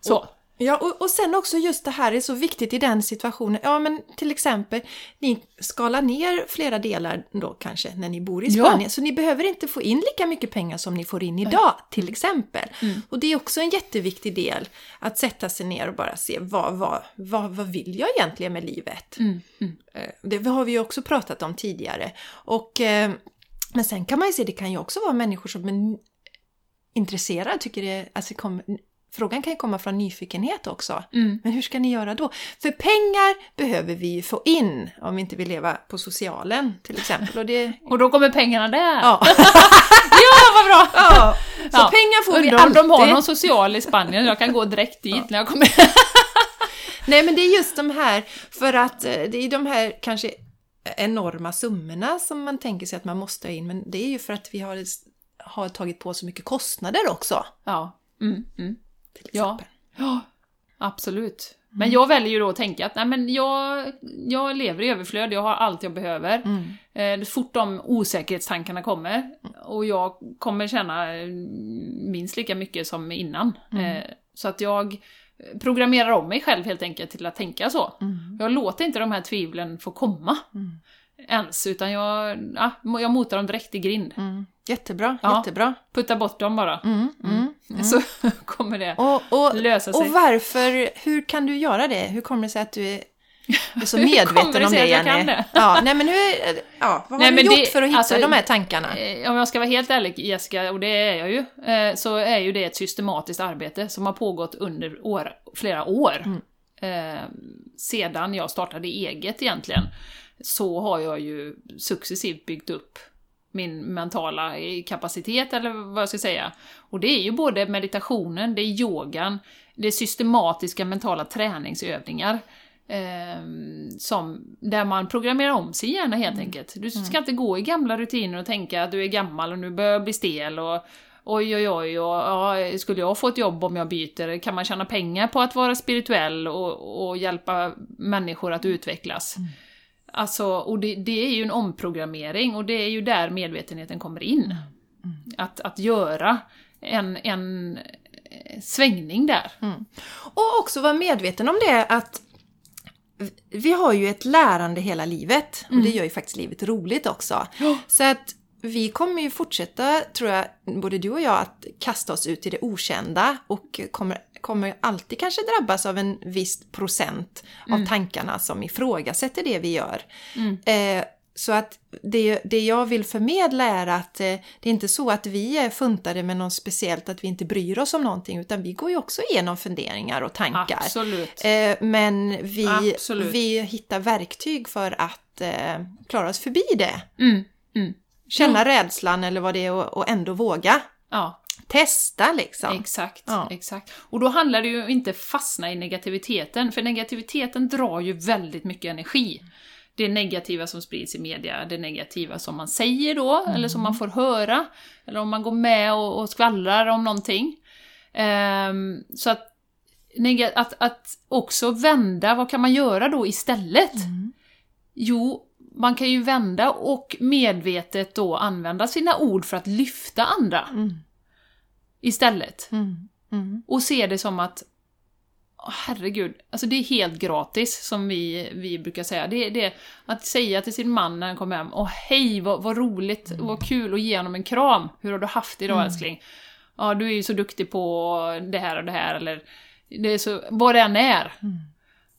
Speaker 1: Så.
Speaker 2: Ja, och, och sen också just det här är så viktigt i den situationen. Ja, men till exempel, ni skalar ner flera delar då kanske när ni bor i Spanien, ja. så ni behöver inte få in lika mycket pengar som ni får in idag, till exempel. Mm. Och det är också en jätteviktig del, att sätta sig ner och bara se vad, vad, vad, vad vill jag egentligen med livet? Mm. Mm. Eh, det har vi ju också pratat om tidigare. Och, eh, men sen kan man ju se, det kan ju också vara människor som är intresserade, tycker det, alltså kommer, Frågan kan ju komma från nyfikenhet också. Mm. Men hur ska ni göra då? För pengar behöver vi ju få in om vi inte vill leva på socialen till exempel.
Speaker 1: Och,
Speaker 2: det...
Speaker 1: och då kommer pengarna där!
Speaker 2: Ja,
Speaker 1: ja vad bra!
Speaker 2: Ja. Så ja. pengar får Undrar vi alltid.
Speaker 1: om de har någon social i Spanien, jag kan gå direkt dit ja. när jag kommer.
Speaker 2: Nej men det är just de här, för att eh, det är de här kanske enorma summorna som man tänker sig att man måste ha in, men det är ju för att vi har, har tagit på så mycket kostnader också.
Speaker 1: Ja. Mm, mm till exempel. Ja, ja absolut. Mm. Men jag väljer ju då att tänka att nej, men jag, jag lever i överflöd, jag har allt jag behöver. Mm. Eh, fort de osäkerhetstankarna kommer, och jag kommer känna eh, minst lika mycket som innan. Mm. Eh, så att jag programmerar om mig själv helt enkelt till att tänka så. Mm. Jag låter inte de här tvivlen få komma. Mm. Ens, utan jag, ja, jag motar dem direkt i grind.
Speaker 2: Mm. Jättebra, ja, jättebra.
Speaker 1: Putta bort dem bara. Mm, mm, mm. Så kommer det
Speaker 2: och, och, lösa sig. Och varför, hur kan du göra det? Hur kommer det sig att du är, är så medveten om det, Jenny? Det? Ja, nej men hur, ja, vad nej, har du gjort det, för att hitta alltså, de här tankarna?
Speaker 1: Eh, om jag ska vara helt ärlig Jessica, och det är jag ju, eh, så är ju det ett systematiskt arbete som har pågått under år, flera år. Mm. Eh, sedan jag startade eget egentligen, så har jag ju successivt byggt upp min mentala kapacitet eller vad jag ska säga. Och det är ju både meditationen, det är yogan, det är systematiska mentala träningsövningar. Eh, som, där man programmerar om sin hjärna helt mm. enkelt. Du ska mm. inte gå i gamla rutiner och tänka att du är gammal och nu börjar jag bli stel och oj oj oj, och, ja, skulle jag få ett jobb om jag byter? Kan man tjäna pengar på att vara spirituell och, och hjälpa människor att utvecklas? Mm. Alltså, och det, det, är ju en omprogrammering och det är ju där medvetenheten kommer in. Mm. Att, att göra en, en svängning där. Mm.
Speaker 2: Och också vara medveten om det att vi har ju ett lärande hela livet och det mm. gör ju faktiskt livet roligt också. Så att vi kommer ju fortsätta, tror jag, både du och jag, att kasta oss ut i det okända och kommer kommer alltid kanske drabbas av en viss procent mm. av tankarna som ifrågasätter det vi gör. Mm. Eh, så att det, det jag vill förmedla är att eh, det är inte så att vi är funtade med något speciellt, att vi inte bryr oss om någonting, utan vi går ju också igenom funderingar och tankar.
Speaker 1: Absolut.
Speaker 2: Eh, men vi, Absolut. vi hittar verktyg för att eh, klara oss förbi det. Mm. Mm. Känna ja. rädslan eller vad det är och, och ändå våga.
Speaker 1: Ja.
Speaker 2: Testa liksom.
Speaker 1: Exakt, ja. exakt. Och då handlar det ju inte fastna i negativiteten, för negativiteten drar ju väldigt mycket energi. Det negativa som sprids i media, det negativa som man säger då, mm. eller som man får höra, eller om man går med och, och skvallrar om någonting. Um, så att, att, att också vända, vad kan man göra då istället? Mm. Jo, man kan ju vända och medvetet då använda sina ord för att lyfta andra. Mm istället. Mm. Mm. Och se det som att oh, herregud, alltså det är helt gratis som vi, vi brukar säga. Det, det att säga till sin man när han kommer hem, åh hej vad, vad roligt, mm. vad kul att ge honom en kram. Hur har du haft idag mm. älskling? Ja, du är ju så duktig på det här och det här, eller det är så, vad det än är. Mm.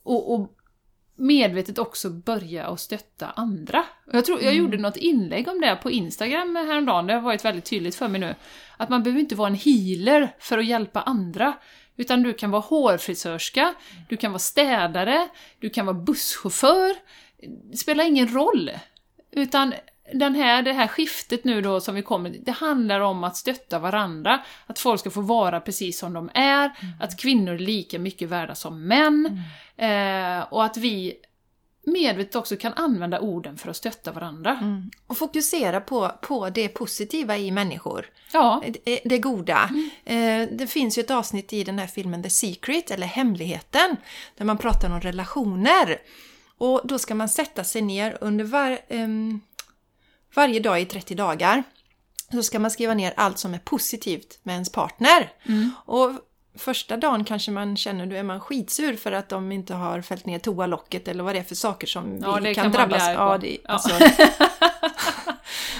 Speaker 1: Och, och medvetet också börja och stötta andra. Jag tror jag mm. gjorde något inlägg om det på Instagram häromdagen, det har varit väldigt tydligt för mig nu. Att man behöver inte vara en healer för att hjälpa andra. Utan du kan vara hårfrisörska, du kan vara städare, du kan vara busschaufför. Det spelar ingen roll. Utan den här, det här skiftet nu då som vi kommer det handlar om att stötta varandra, att folk ska få vara precis som de är, mm. att kvinnor är lika mycket värda som män, mm. eh, och att vi medvetet också kan använda orden för att stötta varandra. Mm.
Speaker 2: Och fokusera på, på det positiva i människor.
Speaker 1: Ja.
Speaker 2: Det, det goda. Mm. Eh, det finns ju ett avsnitt i den här filmen The Secret, eller Hemligheten, där man pratar om relationer. Och då ska man sätta sig ner under var, um, varje dag i 30 dagar. Så ska man skriva ner allt som är positivt med ens partner. Mm. Och första dagen kanske man känner, då är man skitsur för att de inte har fällt ner toalocket eller vad det är för saker som
Speaker 1: ja,
Speaker 2: vi
Speaker 1: kan,
Speaker 2: kan, drabbas
Speaker 1: av.
Speaker 2: Ja, det, alltså,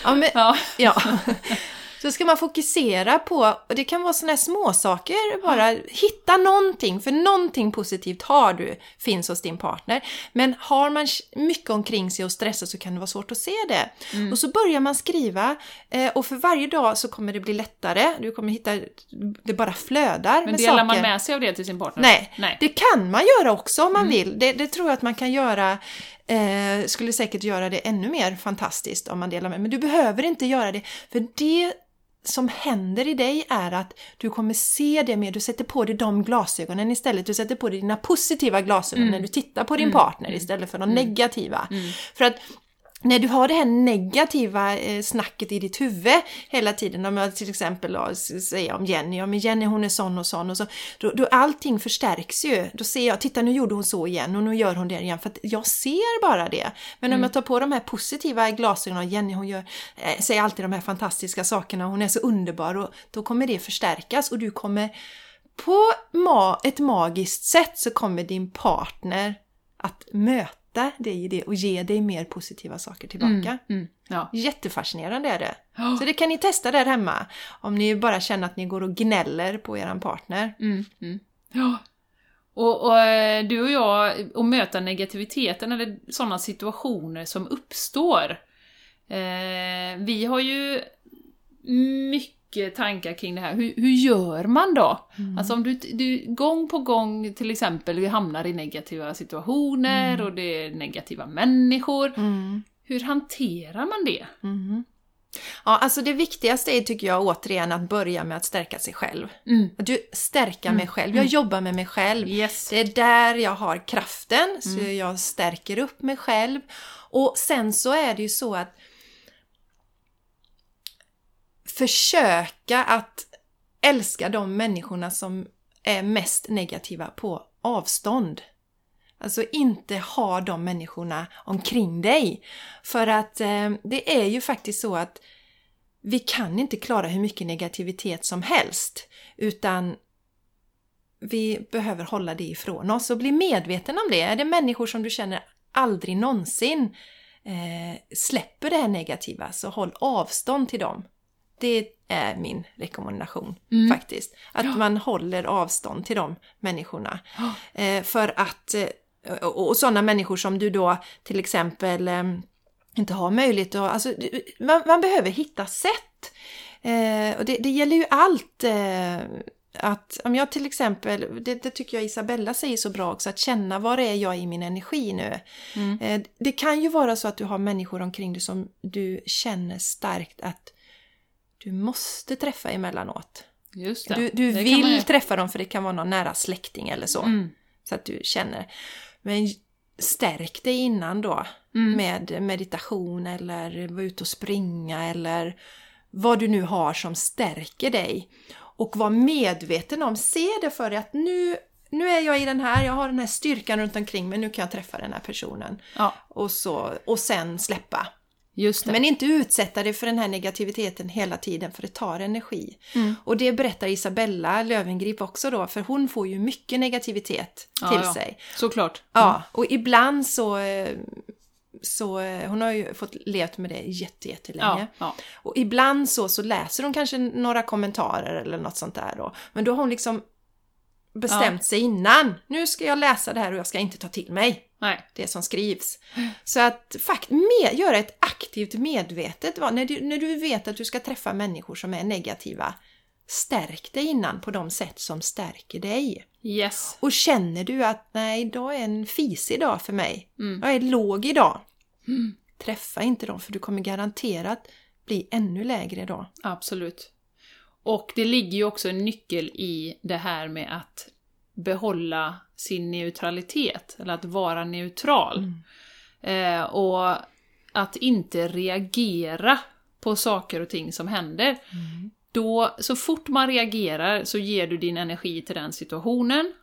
Speaker 2: ja, men,
Speaker 1: Ja.
Speaker 2: ja. Så ska man fokusera på, och det kan vara sådana här småsaker, bara hitta någonting, för någonting positivt har du, finns hos din partner. Men har man mycket omkring sig och stressar så kan det vara svårt att se det.
Speaker 1: Mm.
Speaker 2: Och så börjar man skriva, eh, och för varje dag så kommer det bli lättare, du kommer hitta, det bara flödar
Speaker 1: Men
Speaker 2: med
Speaker 1: delar
Speaker 2: saker.
Speaker 1: man med sig av det till sin partner?
Speaker 2: Nej,
Speaker 1: Nej.
Speaker 2: det kan man göra också om man
Speaker 1: Mm.
Speaker 2: vill. Det, det tror jag att man kan göra, eh, skulle säkert göra det ännu mer fantastiskt om man delar med. Men du behöver inte göra det, för det som händer i dig är att du kommer se det mer, du sätter på dig de glasögonen istället, du sätter på dig dina positiva glasögon
Speaker 1: Mm.
Speaker 2: när du tittar på din partner istället för de negativa. För att när du har det här negativa eh, snacket i ditt huvud hela tiden, om jag till exempel säger om Jenny, ja men Jenny hon är sån och sån och så, då, då allting förstärks ju. Då ser jag, titta nu gjorde hon så igen och nu gör hon det igen, för att jag ser bara det. Men om jag tar på de här positiva glasögonen, och Jenny hon gör, eh, säger alltid de här fantastiska sakerna, hon är så underbar och då kommer det förstärkas och du kommer på ma- ett magiskt sätt så kommer din partner att möta dig i det och ge dig mer positiva saker tillbaka.
Speaker 1: Mm. Ja.
Speaker 2: Jättefascinerande är det. Så det kan ni testa där hemma. Om ni bara känner att ni går och gnäller på eran partner.
Speaker 1: Mm, mm. Ja. Och, och eh, du och jag, och möta negativiteten eller sådana situationer som uppstår. Eh, vi har ju mycket tankar kring det här. Hur, hur gör man då? Alltså om du, du gång på gång till exempel vi hamnar i negativa situationer och det är negativa människor.
Speaker 2: Mm.
Speaker 1: Hur hanterar man det?
Speaker 2: Mhm. Ja, alltså det viktigaste är tycker jag återigen att börja med att stärka sig själv.
Speaker 1: Mm.
Speaker 2: Att du stärka mig själv. Jag jobbar med mig själv.
Speaker 1: Yes.
Speaker 2: Det är där jag har kraften, så jag stärker upp mig själv. Och sen så är det ju så att försöka att älska de människorna som är mest negativa på avstånd. Alltså inte ha de människorna omkring dig. För att eh, det är ju faktiskt så att vi kan inte klara hur mycket negativitet som helst. Utan vi behöver hålla det ifrån oss och bli medveten om det. Är det människor som du känner aldrig någonsin eh, släpper det här negativa så håll avstånd till dem. Det är min rekommendation
Speaker 1: Mm.
Speaker 2: faktiskt. Att man håller avstånd till de människorna. Eh, för att, eh, och, och sådana människor som du då till exempel eh, inte har möjlighet att, alltså man, man behöver hitta sätt. Eh, och det, det gäller ju allt. Att om jag till exempel, det, det tycker jag Isabella säger så bra också, att känna var är jag i min energi nu.
Speaker 1: Mm.
Speaker 2: Det kan ju vara så att du har människor omkring dig som du känner starkt att du måste träffa emellanåt.
Speaker 1: Just det.
Speaker 2: Du, du
Speaker 1: Det man
Speaker 2: vill
Speaker 1: ju-
Speaker 2: träffa dem för det kan vara någon nära släkting eller så.
Speaker 1: Mm.
Speaker 2: Så att du känner. Men stärk dig innan då
Speaker 1: Mm.
Speaker 2: med meditation eller vara ute och springa eller vad du nu har som stärker dig. Och var medveten om, se det för dig att nu, nu är jag i den här, jag har den här styrkan runt omkring mig, nu kan jag träffa den här personen.
Speaker 1: Ja,
Speaker 2: Och, så, och sen släppa.
Speaker 1: Just det.
Speaker 2: Men inte utsätta dig för den här negativiteten hela tiden för det tar energi.
Speaker 1: Mm.
Speaker 2: Och det berättar Isabella Lövengrip också då, för hon får ju mycket negativitet
Speaker 1: Ja,
Speaker 2: till
Speaker 1: ja.
Speaker 2: sig.
Speaker 1: Såklart.
Speaker 2: Ja, och ibland så, eh, så eh, hon har ju fått levt med det jätte, jättelänge.
Speaker 1: Ja, ja.
Speaker 2: Och ibland så, så läser hon kanske några kommentarer eller något sånt där då. Men då har hon liksom bestämt sig innan. Nu ska jag läsa det här och jag ska inte ta till mig
Speaker 1: Nej.
Speaker 2: det som skrivs. Så att fakt med, göra ett aktivt medvetet val. När du, när du vet att du ska träffa människor som är negativa, stärk dig innan på de sätt som stärker dig.
Speaker 1: Yes.
Speaker 2: Och känner du att nej, idag är en fisig dag för mig.
Speaker 1: Mm.
Speaker 2: Jag är låg idag.
Speaker 1: Mm.
Speaker 2: Träffa inte dem för du kommer garanterat bli ännu lägre då.
Speaker 1: Absolut. Och det ligger ju också en nyckel i det här med att behålla sin neutralitet, eller att vara neutral. Eh, och att inte reagera på saker och ting som händer. Då, så fort man reagerar så ger du din energi till den situationen.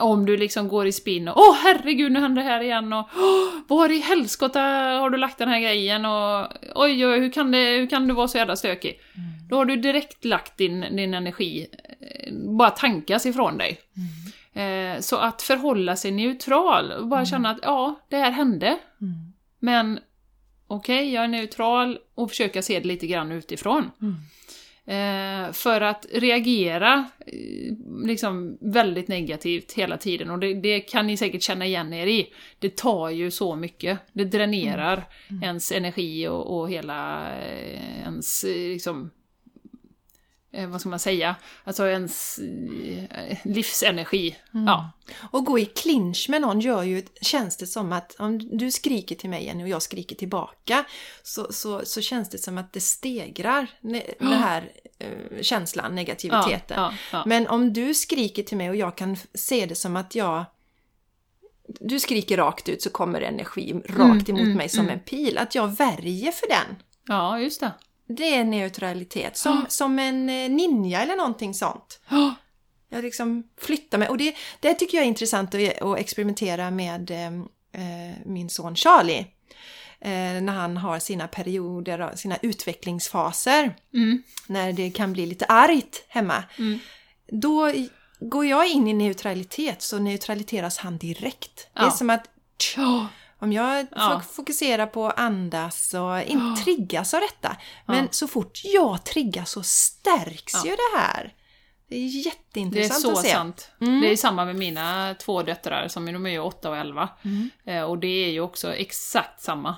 Speaker 1: Om du liksom går i spinn och åh herregud nu händer det här igen och åh, var i helskotta har du lagt den här grejen och oj oj hur kan, det, hur kan du vara så jävla stökig? Då har du direkt lagt din, din energi, eh, bara tankas ifrån dig. Eh, så att förhålla sig neutral och bara känna att ja, det här hände. Men okej, okay, jag är neutral och försöka se det lite grann utifrån. Eh, för att reagera eh, liksom väldigt negativt hela tiden, och det, det, kan ni säkert känna igen er i. Det tar ju så mycket. Det dränerar mm. Mm. ens energi och, och hela eh, ens liksom, eh, vad ska man säga, alltså ens eh, livsenergi. Mm. Ja.
Speaker 2: Och gå i clinch med någon gör ju, känns det som att om du skriker till mig Jenny och jag skriker tillbaka så, så, så känns det som att det stegrar ne, den här eh, känslan, negativiteten. Ja, ja, Men om du skriker till mig och jag kan se det som att jag du skriker rakt ut så kommer energi rakt mm, emot mm, mig som mm. en pil. Att jag värjer för den.
Speaker 1: Ja, just det.
Speaker 2: Det är neutralitet. Som, oh. som en eh, ninja eller någonting sånt. Oh. Jag liksom flyttar mig. Och det, det tycker jag är intressant att, att experimentera med eh, eh, min son Charlie. Eh, när han har sina perioder, sina utvecklingsfaser. Mm. När det kan bli lite argt hemma. Mm. Då går jag in i neutralitet så neutraliteras han direkt. Ja. Det är som att tja, om jag ja. fokuserar på att andas och inte triggas av detta. Men ja. så fort jag triggas så stärks ja. ju det här. Det är jätteintressant
Speaker 1: att
Speaker 2: se. Det
Speaker 1: är så sant. Mm. Det är samma med mina två döttrar, som de är ju 8 och 11. Mm. Eh, och det är ju också exakt samma.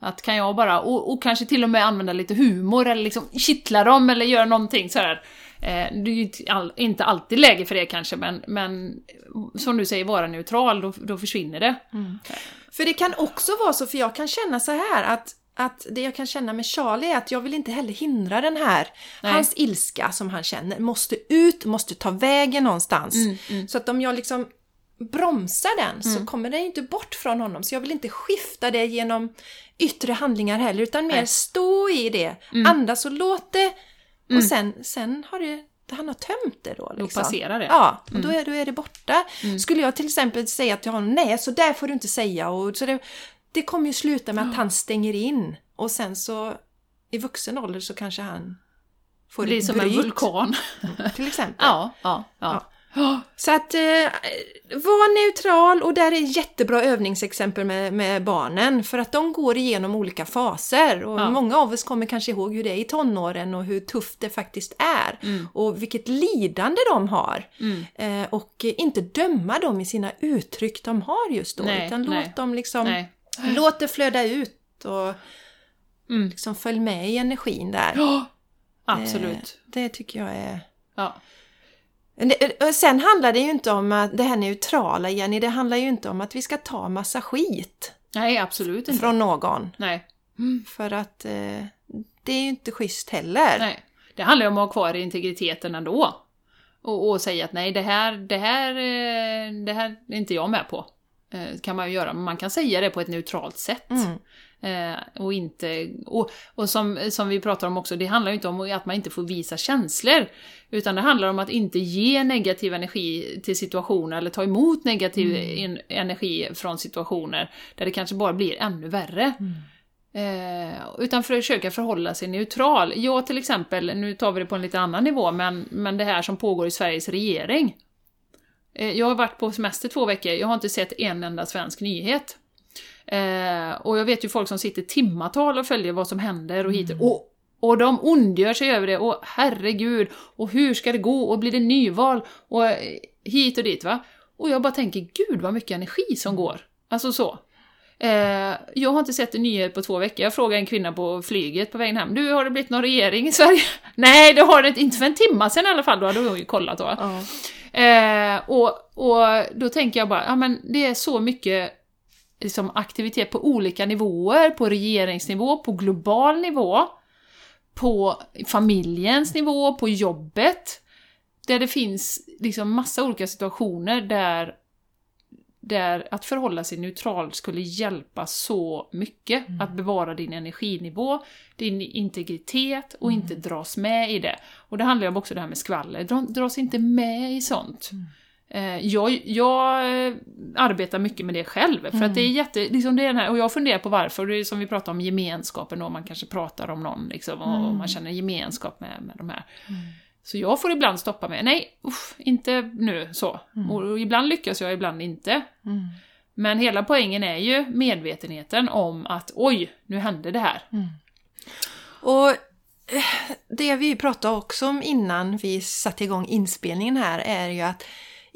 Speaker 1: Att kan jag bara, och, och, kanske till och med använda lite humor eller liksom kittla dem eller göra någonting sådär. Eh, det är ju inte alltid läge för det kanske, men, men som du säger, vara neutral, då, då försvinner det. Mm.
Speaker 2: För det kan också vara så, för jag kan känna så här att att det jag kan känna med Charlie är att jag vill inte heller hindra den här, Nej. hans ilska som han känner, måste ut, måste ta vägen någonstans. Mm, mm. Så att om jag liksom bromsar den så mm. kommer den inte bort från honom. Så jag vill inte skifta det genom yttre handlingar heller, utan mer Nej. stå i det, mm. andas och låt det. Och mm. sen, sen har det han har tömt det då. Liksom.
Speaker 1: Då passerar det.
Speaker 2: Ja, och då, är, då är det borta. Mm. Skulle jag till exempel säga till honom, nej så där får du inte säga. Och, så det, det kommer ju sluta med att han stänger in. Och sen så i vuxen ålder så kanske han får
Speaker 1: det blir som en vulkan.
Speaker 2: Till exempel.
Speaker 1: ja, ja, ja. ja.
Speaker 2: Så att eh, var neutral och där är jättebra övningsexempel med, med barnen för att de går igenom olika faser och ja. många av oss kommer kanske ihåg hur det är i tonåren och hur tufft det faktiskt är mm. och vilket lidande de har. Mm. Eh, och inte döma dem i sina uttryck de har just då nej, utan nej. låt dem liksom nej. Låt det flöda ut och mm. liksom följ med i energin där.
Speaker 1: Ja, absolut. Eh,
Speaker 2: det tycker jag är... Ja. Sen handlar det ju inte om att det här neutrala, Jenny, det handlar ju inte om att vi ska ta massa skit.
Speaker 1: Nej, absolut inte.
Speaker 2: Från någon.
Speaker 1: Nej.
Speaker 2: Mm. För att eh, det är ju inte schysst heller.
Speaker 1: Nej. Det handlar ju om att ha kvar integriteten ändå. Och, och säga att nej, det här, det, här, eh, det här är inte jag med på. Eh, kan man ju göra, men man kan säga det på ett neutralt sätt. Mm. Eh, och inte, och, och som, som vi pratar om också, det handlar ju inte om att man inte får visa känslor. Utan det handlar om att inte ge negativ energi till situationer, eller ta emot negativ mm. energi från situationer där det kanske bara blir ännu värre. Mm. Eh, utan för att försöka förhålla sig neutral. Jag till exempel, nu tar vi det på en lite annan nivå, men, men det här som pågår i Sveriges regering. Eh, jag har varit på semester två veckor, jag har inte sett en enda svensk nyhet. Eh, och jag vet ju folk som sitter timmatal och följer vad som händer och hit. Mm. Och, och de ondgör sig över det, och herregud, och hur ska det gå, och blir det nyval, och eh, hit och dit va. Och jag bara tänker, gud vad mycket energi som går. Alltså så. Eh, jag har inte sett en nyhet på två veckor. Jag frågade en kvinna på flyget på vägen hem. Du, har det blivit någon regering i Sverige? Nej, det har det inte. Inte för en timma sedan i alla fall, då hade hon ju kollat då. Uh. Eh, och, och då tänker jag bara, ja men det är så mycket liksom, aktivitet på olika nivåer, på regeringsnivå, på global nivå, på familjens nivå, på jobbet. Där det finns liksom massa olika situationer där, där att förhålla sig neutral skulle hjälpa så mycket. Mm. Att bevara din energinivå, din integritet och mm. inte dras med i det. Och det handlar ju också om det här med skvaller, dras inte med i sånt. Mm. Eh, jag, jag arbetar mycket med det själv, för mm. att det är jätte, liksom det är den här, och jag funderar på varför, det är som vi pratar om gemenskapen då, man kanske pratar om någon liksom, och, mm. man känner gemenskap med, med de här. Mm. Så jag får ibland stoppa mig, nej, usch, inte nu så. Mm. Och ibland lyckas jag, ibland inte. Mm. Men hela poängen är ju medvetenheten om att oj, nu hände det här.
Speaker 2: Och eh, det vi pratade också om innan vi satte igång inspelningen här är ju att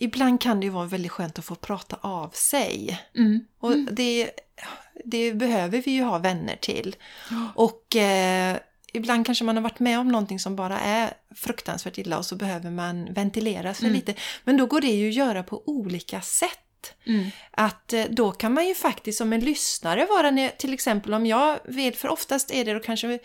Speaker 2: ibland kan det ju vara väldigt skönt att få prata av sig. Mm. Och mm. det, det behöver vi ju ha vänner till. Och eh, ibland kanske man har varit med om någonting som bara är fruktansvärt illa och så behöver man ventilera sig mm. lite. Men då går det ju att göra på olika sätt. Mm. Att eh, då kan man ju faktiskt som en lyssnare vara, till exempel om jag vill, för oftast är det då kanske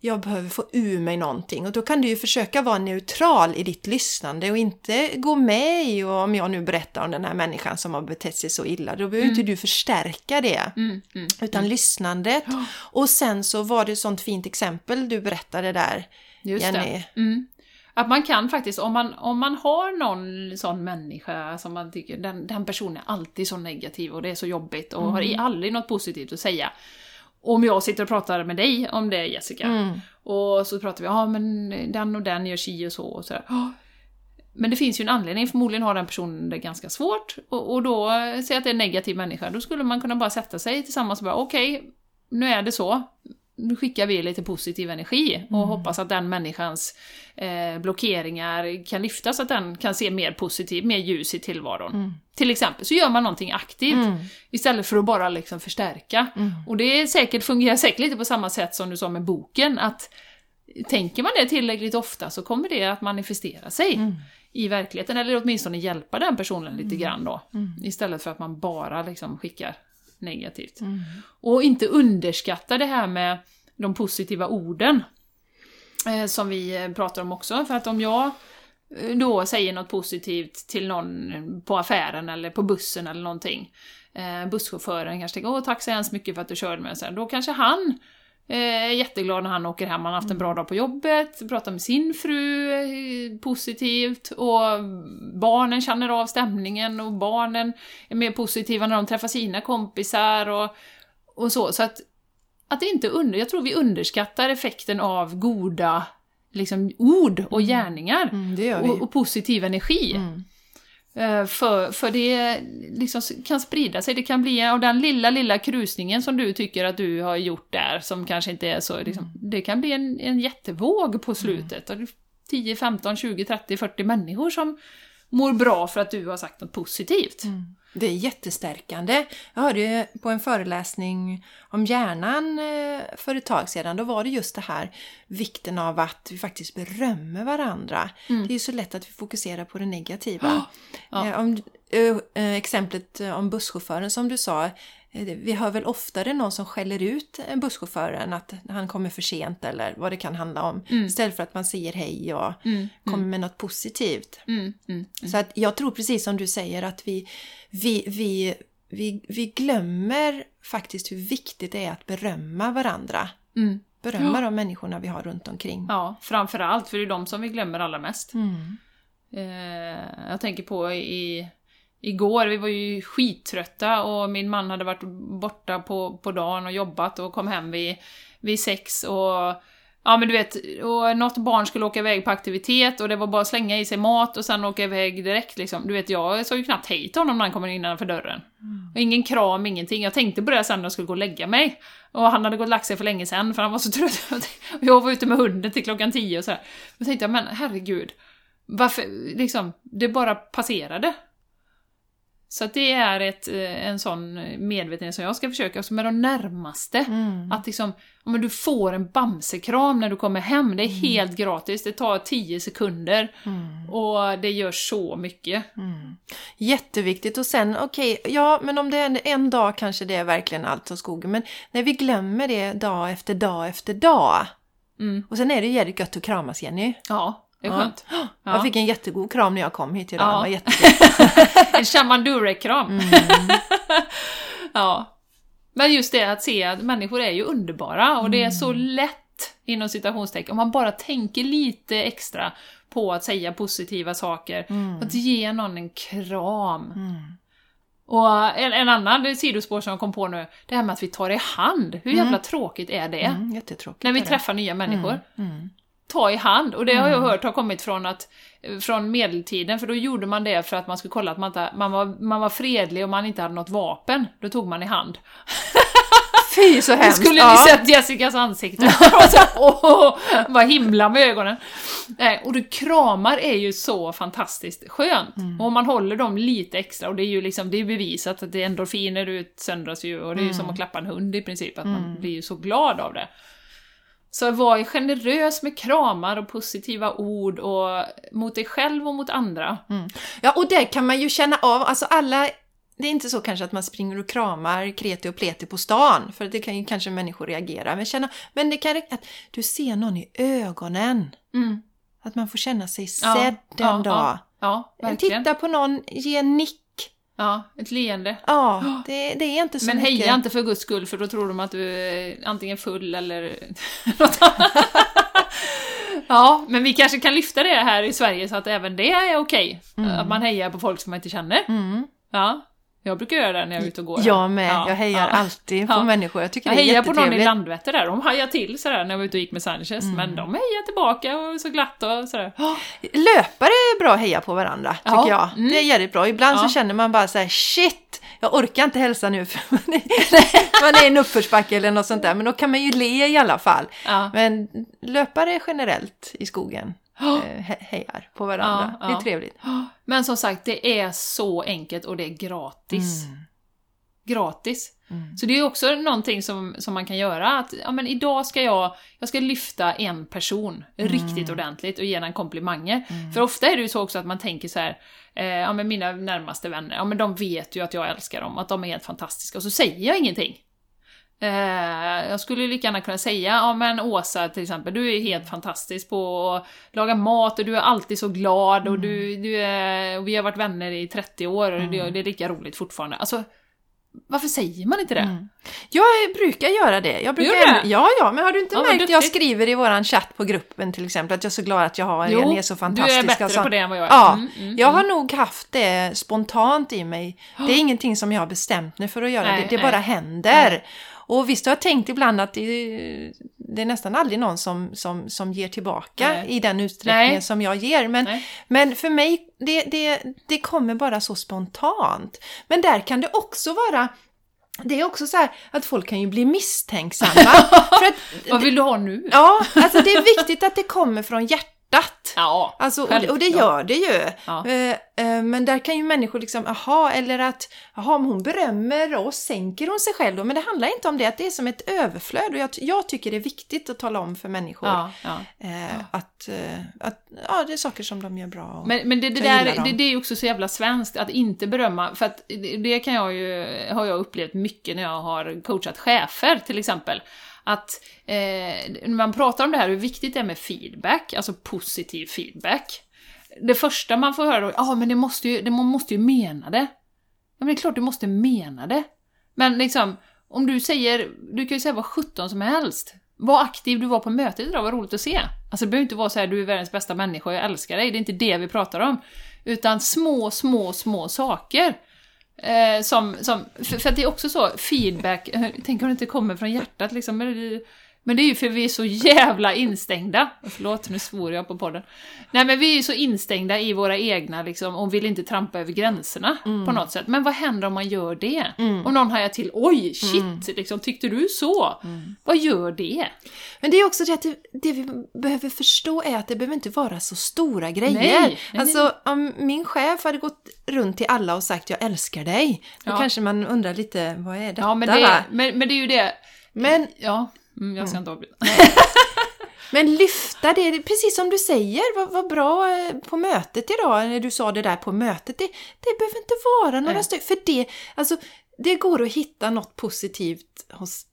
Speaker 2: jag behöver få ur mig någonting och då kan du ju försöka vara neutral i ditt lyssnande och inte gå med i och om jag nu berättar om den här människan som har betett sig så illa, då behöver mm. inte du förstärka det. Mm, mm, utan mm. lyssnandet. Och sen så var det ett sånt fint exempel du berättade där, Just Jenny.
Speaker 1: Mm. Att man kan faktiskt, om man, om man har någon sån människa som man tycker, den, den personen är alltid så negativ och det är så jobbigt och har mm. aldrig något positivt att säga om jag sitter och pratar med dig om det Jessica, mm. och så pratar vi, ja men den och den gör si och så och sådär. Men det finns ju en anledning, förmodligen har den personen det ganska svårt, och, och då, säg att det är en negativ människa, då skulle man kunna bara sätta sig tillsammans och bara okej, okay, nu är det så, nu skickar vi lite positiv energi och mm. hoppas att den människans eh, blockeringar kan lyftas, att den kan se mer positivt, mer ljus i tillvaron. Mm. Till exempel, så gör man någonting aktivt mm. istället för att bara liksom förstärka. Mm. Och det är säkert, fungerar säkert lite på samma sätt som du sa med boken, att tänker man det tillräckligt ofta så kommer det att manifestera sig mm. i verkligheten, eller åtminstone hjälpa den personen lite mm. grann då. Istället för att man bara liksom skickar negativt. Mm. Och inte underskatta det här med de positiva orden. Eh, som vi eh, pratar om också, för att om jag eh, då säger något positivt till någon på affären eller på bussen eller någonting. Eh, busschauffören kanske tänker åh tack så hemskt mycket för att du körde mig. Så här, då kanske han är jätteglad när han åker hem, han har haft en bra dag på jobbet, pratar med sin fru positivt och barnen känner av stämningen och barnen är mer positiva när de träffar sina kompisar och, och så. Så att, att det inte under, jag tror vi underskattar effekten av goda liksom, ord och mm. gärningar
Speaker 2: mm,
Speaker 1: och, och, positiv energi. Mm. Eh, för, för det liksom kan sprida sig, det kan bli av den lilla, lilla krusningen som du tycker att du har gjort där, som kanske inte är så, liksom, mm. det kan bli en, en jättevåg på slutet. Mm. 10, 15, 20, 30, 40 människor som mår bra för att du har sagt något positivt. Mm.
Speaker 2: Det är jättestärkande. Jag hörde på en föreläsning om hjärnan eh, för ett tag sedan. Då var det just det här vikten av att vi faktiskt berömmer varandra. Mm. Det är ju så lätt att vi fokuserar på det negativa. Ja. Eh, om, eh, exemplet om busschauffören som du sa. Vi hör väl oftare någon som skäller ut en busschauffören att han kommer för sent eller vad det kan handla om. Mm. Istället för att man säger hej och mm. kommer mm. med något positivt. Mm. Mm. Så att jag tror precis som du säger att vi, vi, vi, vi, vi glömmer faktiskt hur viktigt det är att berömma varandra. Mm. Berömma ja. de människorna vi har runt omkring.
Speaker 1: Ja, framförallt, för det är de som vi glömmer allra mest. Eh, jag tänker på i igår, vi var ju skittrötta och min man hade varit borta på, på dagen och jobbat och kom hem vid, vid sex och Ja men du vet, och något barn skulle åka iväg på aktivitet och det var bara att slänga i sig mat och sen åka iväg direkt liksom. Du vet, jag sa ju knappt hej till honom när han kom innanför dörren. Mm. Och ingen kram, ingenting. Jag tänkte på det sen när jag skulle gå och lägga mig. Och han hade gått och lagt sig för länge sen för han var så trött. och jag var ute med hunden till klockan tio och så här. Då tänkte jag, men herregud. Varför, liksom, det bara passerade. Så att det är ett, eh, en sån medvetenhet som jag ska försöka, också med de närmaste. Mm. Att liksom, om du får en bamsekram när du kommer hem, det är mm. helt gratis, det tar 10 sekunder. Mm. Och det gör så mycket.
Speaker 2: Mm. Jätteviktigt och sen, okej, okay, ja men om det är en dag kanske det är verkligen allt och skogen, men när vi glömmer det dag efter dag efter dag. Mm. Och sen är det jävligt gött att kramas Jenny.
Speaker 1: Ja, det är skönt. Ja.
Speaker 2: Jag fick en jättegod kram när jag kom hit idag. Ja.
Speaker 1: en Shaman Durek-kram. Mm. ja. Men just det att se att människor är ju underbara och mm. det är så mm. lätt inom citationstecken, om man bara tänker lite extra på att säga positiva saker. Att ge någon en kram. Och en, en annan sidospår som jag kom på nu, det här med att vi tar i hand. Hur jävla tråkigt är det?
Speaker 2: Mm, jättetråkigt.
Speaker 1: När vi
Speaker 2: det.
Speaker 1: träffar nya människor. Ta i hand. Och det har jag hört har kommit från, att, från medeltiden, för då gjorde man det för att man skulle kolla att man, inte, man, var, man var fredlig och man inte hade något vapen. Då tog man i hand.
Speaker 2: Fy så hemskt!
Speaker 1: Skulle
Speaker 2: ja.
Speaker 1: ni sett Jessicas ansikte? Åh, bara himla med ögonen. Nej, och du, kramar är ju så fantastiskt skönt. Och om man håller dem lite extra, och det är ju liksom, det är bevisat att det är endorfiner utsöndras ju, och det är ju som att klappa en hund i princip, att man blir ju så glad av det. Så var generös med kramar och positiva ord och mot dig själv och mot andra.
Speaker 2: Ja, och det kan man ju känna av, alltså alla det är inte så kanske att man springer och kramar kreti och pleti på stan, för det kan ju kanske människor reagera. Men, känna, men det kan räcka att du ser någon i ögonen.
Speaker 1: Mm.
Speaker 2: Att man får känna sig
Speaker 1: Ja,
Speaker 2: sedd en
Speaker 1: ja,
Speaker 2: dag.
Speaker 1: Ja, verkligen.
Speaker 2: Titta på någon, ge en nick.
Speaker 1: Ja, ett leende.
Speaker 2: Ja, det, det är inte så
Speaker 1: Men
Speaker 2: mycket.
Speaker 1: heja inte för guds skull, för då tror de att du är antingen full eller något annat. Ja, men vi kanske kan lyfta det här i Sverige så att även det är okej. Att man hejar på folk som man inte känner.
Speaker 2: Mm.
Speaker 1: Ja, jag brukar göra det när jag är ute och går.
Speaker 2: Jag med,
Speaker 1: Ja,
Speaker 2: jag hejar
Speaker 1: ja.
Speaker 2: alltid på
Speaker 1: Ja.
Speaker 2: människor. Jag tycker
Speaker 1: Jag
Speaker 2: det är
Speaker 1: hejar på någon i. Landvetter där, de hajar till sådär när jag var ute och gick med Sanchez,
Speaker 2: Mm.
Speaker 1: men de hejar tillbaka och så glatt och sådär.
Speaker 2: Löpare är bra att heja på varandra, tycker
Speaker 1: Ja,
Speaker 2: jag.
Speaker 1: mm.
Speaker 2: Det är jävligt bra. Ibland så känner man bara så här: shit, jag orkar inte hälsa nu för man är, man är i en uppförsbacke eller något sånt där. Men då kan man ju le i alla fall. Men löpare generellt i skogen He- hejar på varandra.
Speaker 1: Ja,
Speaker 2: Det är
Speaker 1: ja.
Speaker 2: trevligt.
Speaker 1: Men som sagt, det är så enkelt och det är gratis.
Speaker 2: Mm.
Speaker 1: Gratis. Så det är också någonting som, som man kan göra, att ja, men idag ska jag, jag ska lyfta en person
Speaker 2: Mm.
Speaker 1: riktigt ordentligt och ge den komplimanger. För ofta är det ju så också att man tänker så här, eh, ja men mina närmaste vänner, ja men de vet ju att jag älskar dem, att de är helt fantastiska, och så säger jag ingenting. Eh, jag skulle lika gärna kunna säga, ja men Åsa till exempel, du är helt fantastisk på att laga mat och du är alltid så glad och du, du är, och vi har varit vänner i 30 år och det, det är lika roligt fortfarande. Alltså, varför säger man inte det?
Speaker 2: Jag brukar göra det. Jag brukar
Speaker 1: Gör det?
Speaker 2: Ja, ja, men har du inte
Speaker 1: Ja,
Speaker 2: märkt? Jag
Speaker 1: duktigt.
Speaker 2: skriver i våran chatt på gruppen till exempel att jag är så glad att jag har er, ni är så fantastiska.
Speaker 1: du är bättre
Speaker 2: och så.
Speaker 1: på det än vad jag är.
Speaker 2: Ja,
Speaker 1: Mm, mm,
Speaker 2: jag har nog haft det spontant i mig. Det är ingenting som jag har bestämt mig för att göra,
Speaker 1: Nej,
Speaker 2: det, det bara händer. Och visst har jag tänkt ibland att det, det är nästan aldrig någon som, som, som ger tillbaka
Speaker 1: Nej.
Speaker 2: i den utsträckningen
Speaker 1: Nej.
Speaker 2: som jag ger. Men,
Speaker 1: Nej.
Speaker 2: men för mig, det, det, det kommer bara så spontant. Men där kan det också vara det är också så här att folk kan ju bli misstänksamma. för att,
Speaker 1: Vad vill du ha nu?
Speaker 2: ja, alltså det är viktigt att det kommer från hjärtat.
Speaker 1: Ja,
Speaker 2: Alltså, och, det- och det gör det ju.
Speaker 1: Ja.
Speaker 2: Eh, eh, men där kan ju människor liksom, aha, eller att, jaha, men hon berömmer oss, sänker hon sig själv då? Men det handlar inte om det, att det är som ett överflöd. Och jag, jag tycker det är viktigt att tala om för människor
Speaker 1: Ja,
Speaker 2: eh, att, att ja, det är saker som de gör bra.
Speaker 1: Men, men det, det, där, det, det är ju också så jävla svenskt, att inte berömma, för att det, det kan jag ju, har jag upplevt mycket när jag har coachat chefer till exempel. Att eh, när man pratar om det här, hur viktigt det är med feedback, alltså positiv feedback. Det första man får höra då, ja men det måste ju, det, man måste ju mena det. Ja men det är klart du måste mena det. Men liksom, om du säger, du kan ju säga vad 17 som helst. Vad aktiv du var på mötet idag, vad roligt att se. Alltså det behöver inte vara så här, du är världens bästa människa jag älskar dig, det är inte det vi pratar om. Utan små, små, små saker. Eh, som, som, för, för att det är också så, feedback, tänk om det inte kommer från hjärtat liksom. Men det, är ju för vi är så jävla instängda. Förlåt, nu svor jag på podden. Nej men vi är ju så instängda i våra egna liksom, och vill inte trampa över gränserna på något sätt. Men vad händer om man gör det? Om någon hajar till, oj, shit, liksom, tyckte du så? Vad gör det?
Speaker 2: Men det är också det att det, det vi behöver förstå är att det behöver inte vara så stora grejer.
Speaker 1: Nej, nej,
Speaker 2: alltså om min chef hade gått runt till alla och sagt jag älskar dig, då
Speaker 1: Ja.
Speaker 2: kanske man undrar lite, vad är detta?
Speaker 1: Ja, men det, men, men det är ju det.
Speaker 2: men,
Speaker 1: Ja, mm, jag ska inte avbryta.
Speaker 2: men lyfta det, precis som du säger, vad, vad bra eh, på mötet idag, när du sa det där på mötet, det, det behöver inte vara några stycken, för det, alltså, det går att hitta något positivt hos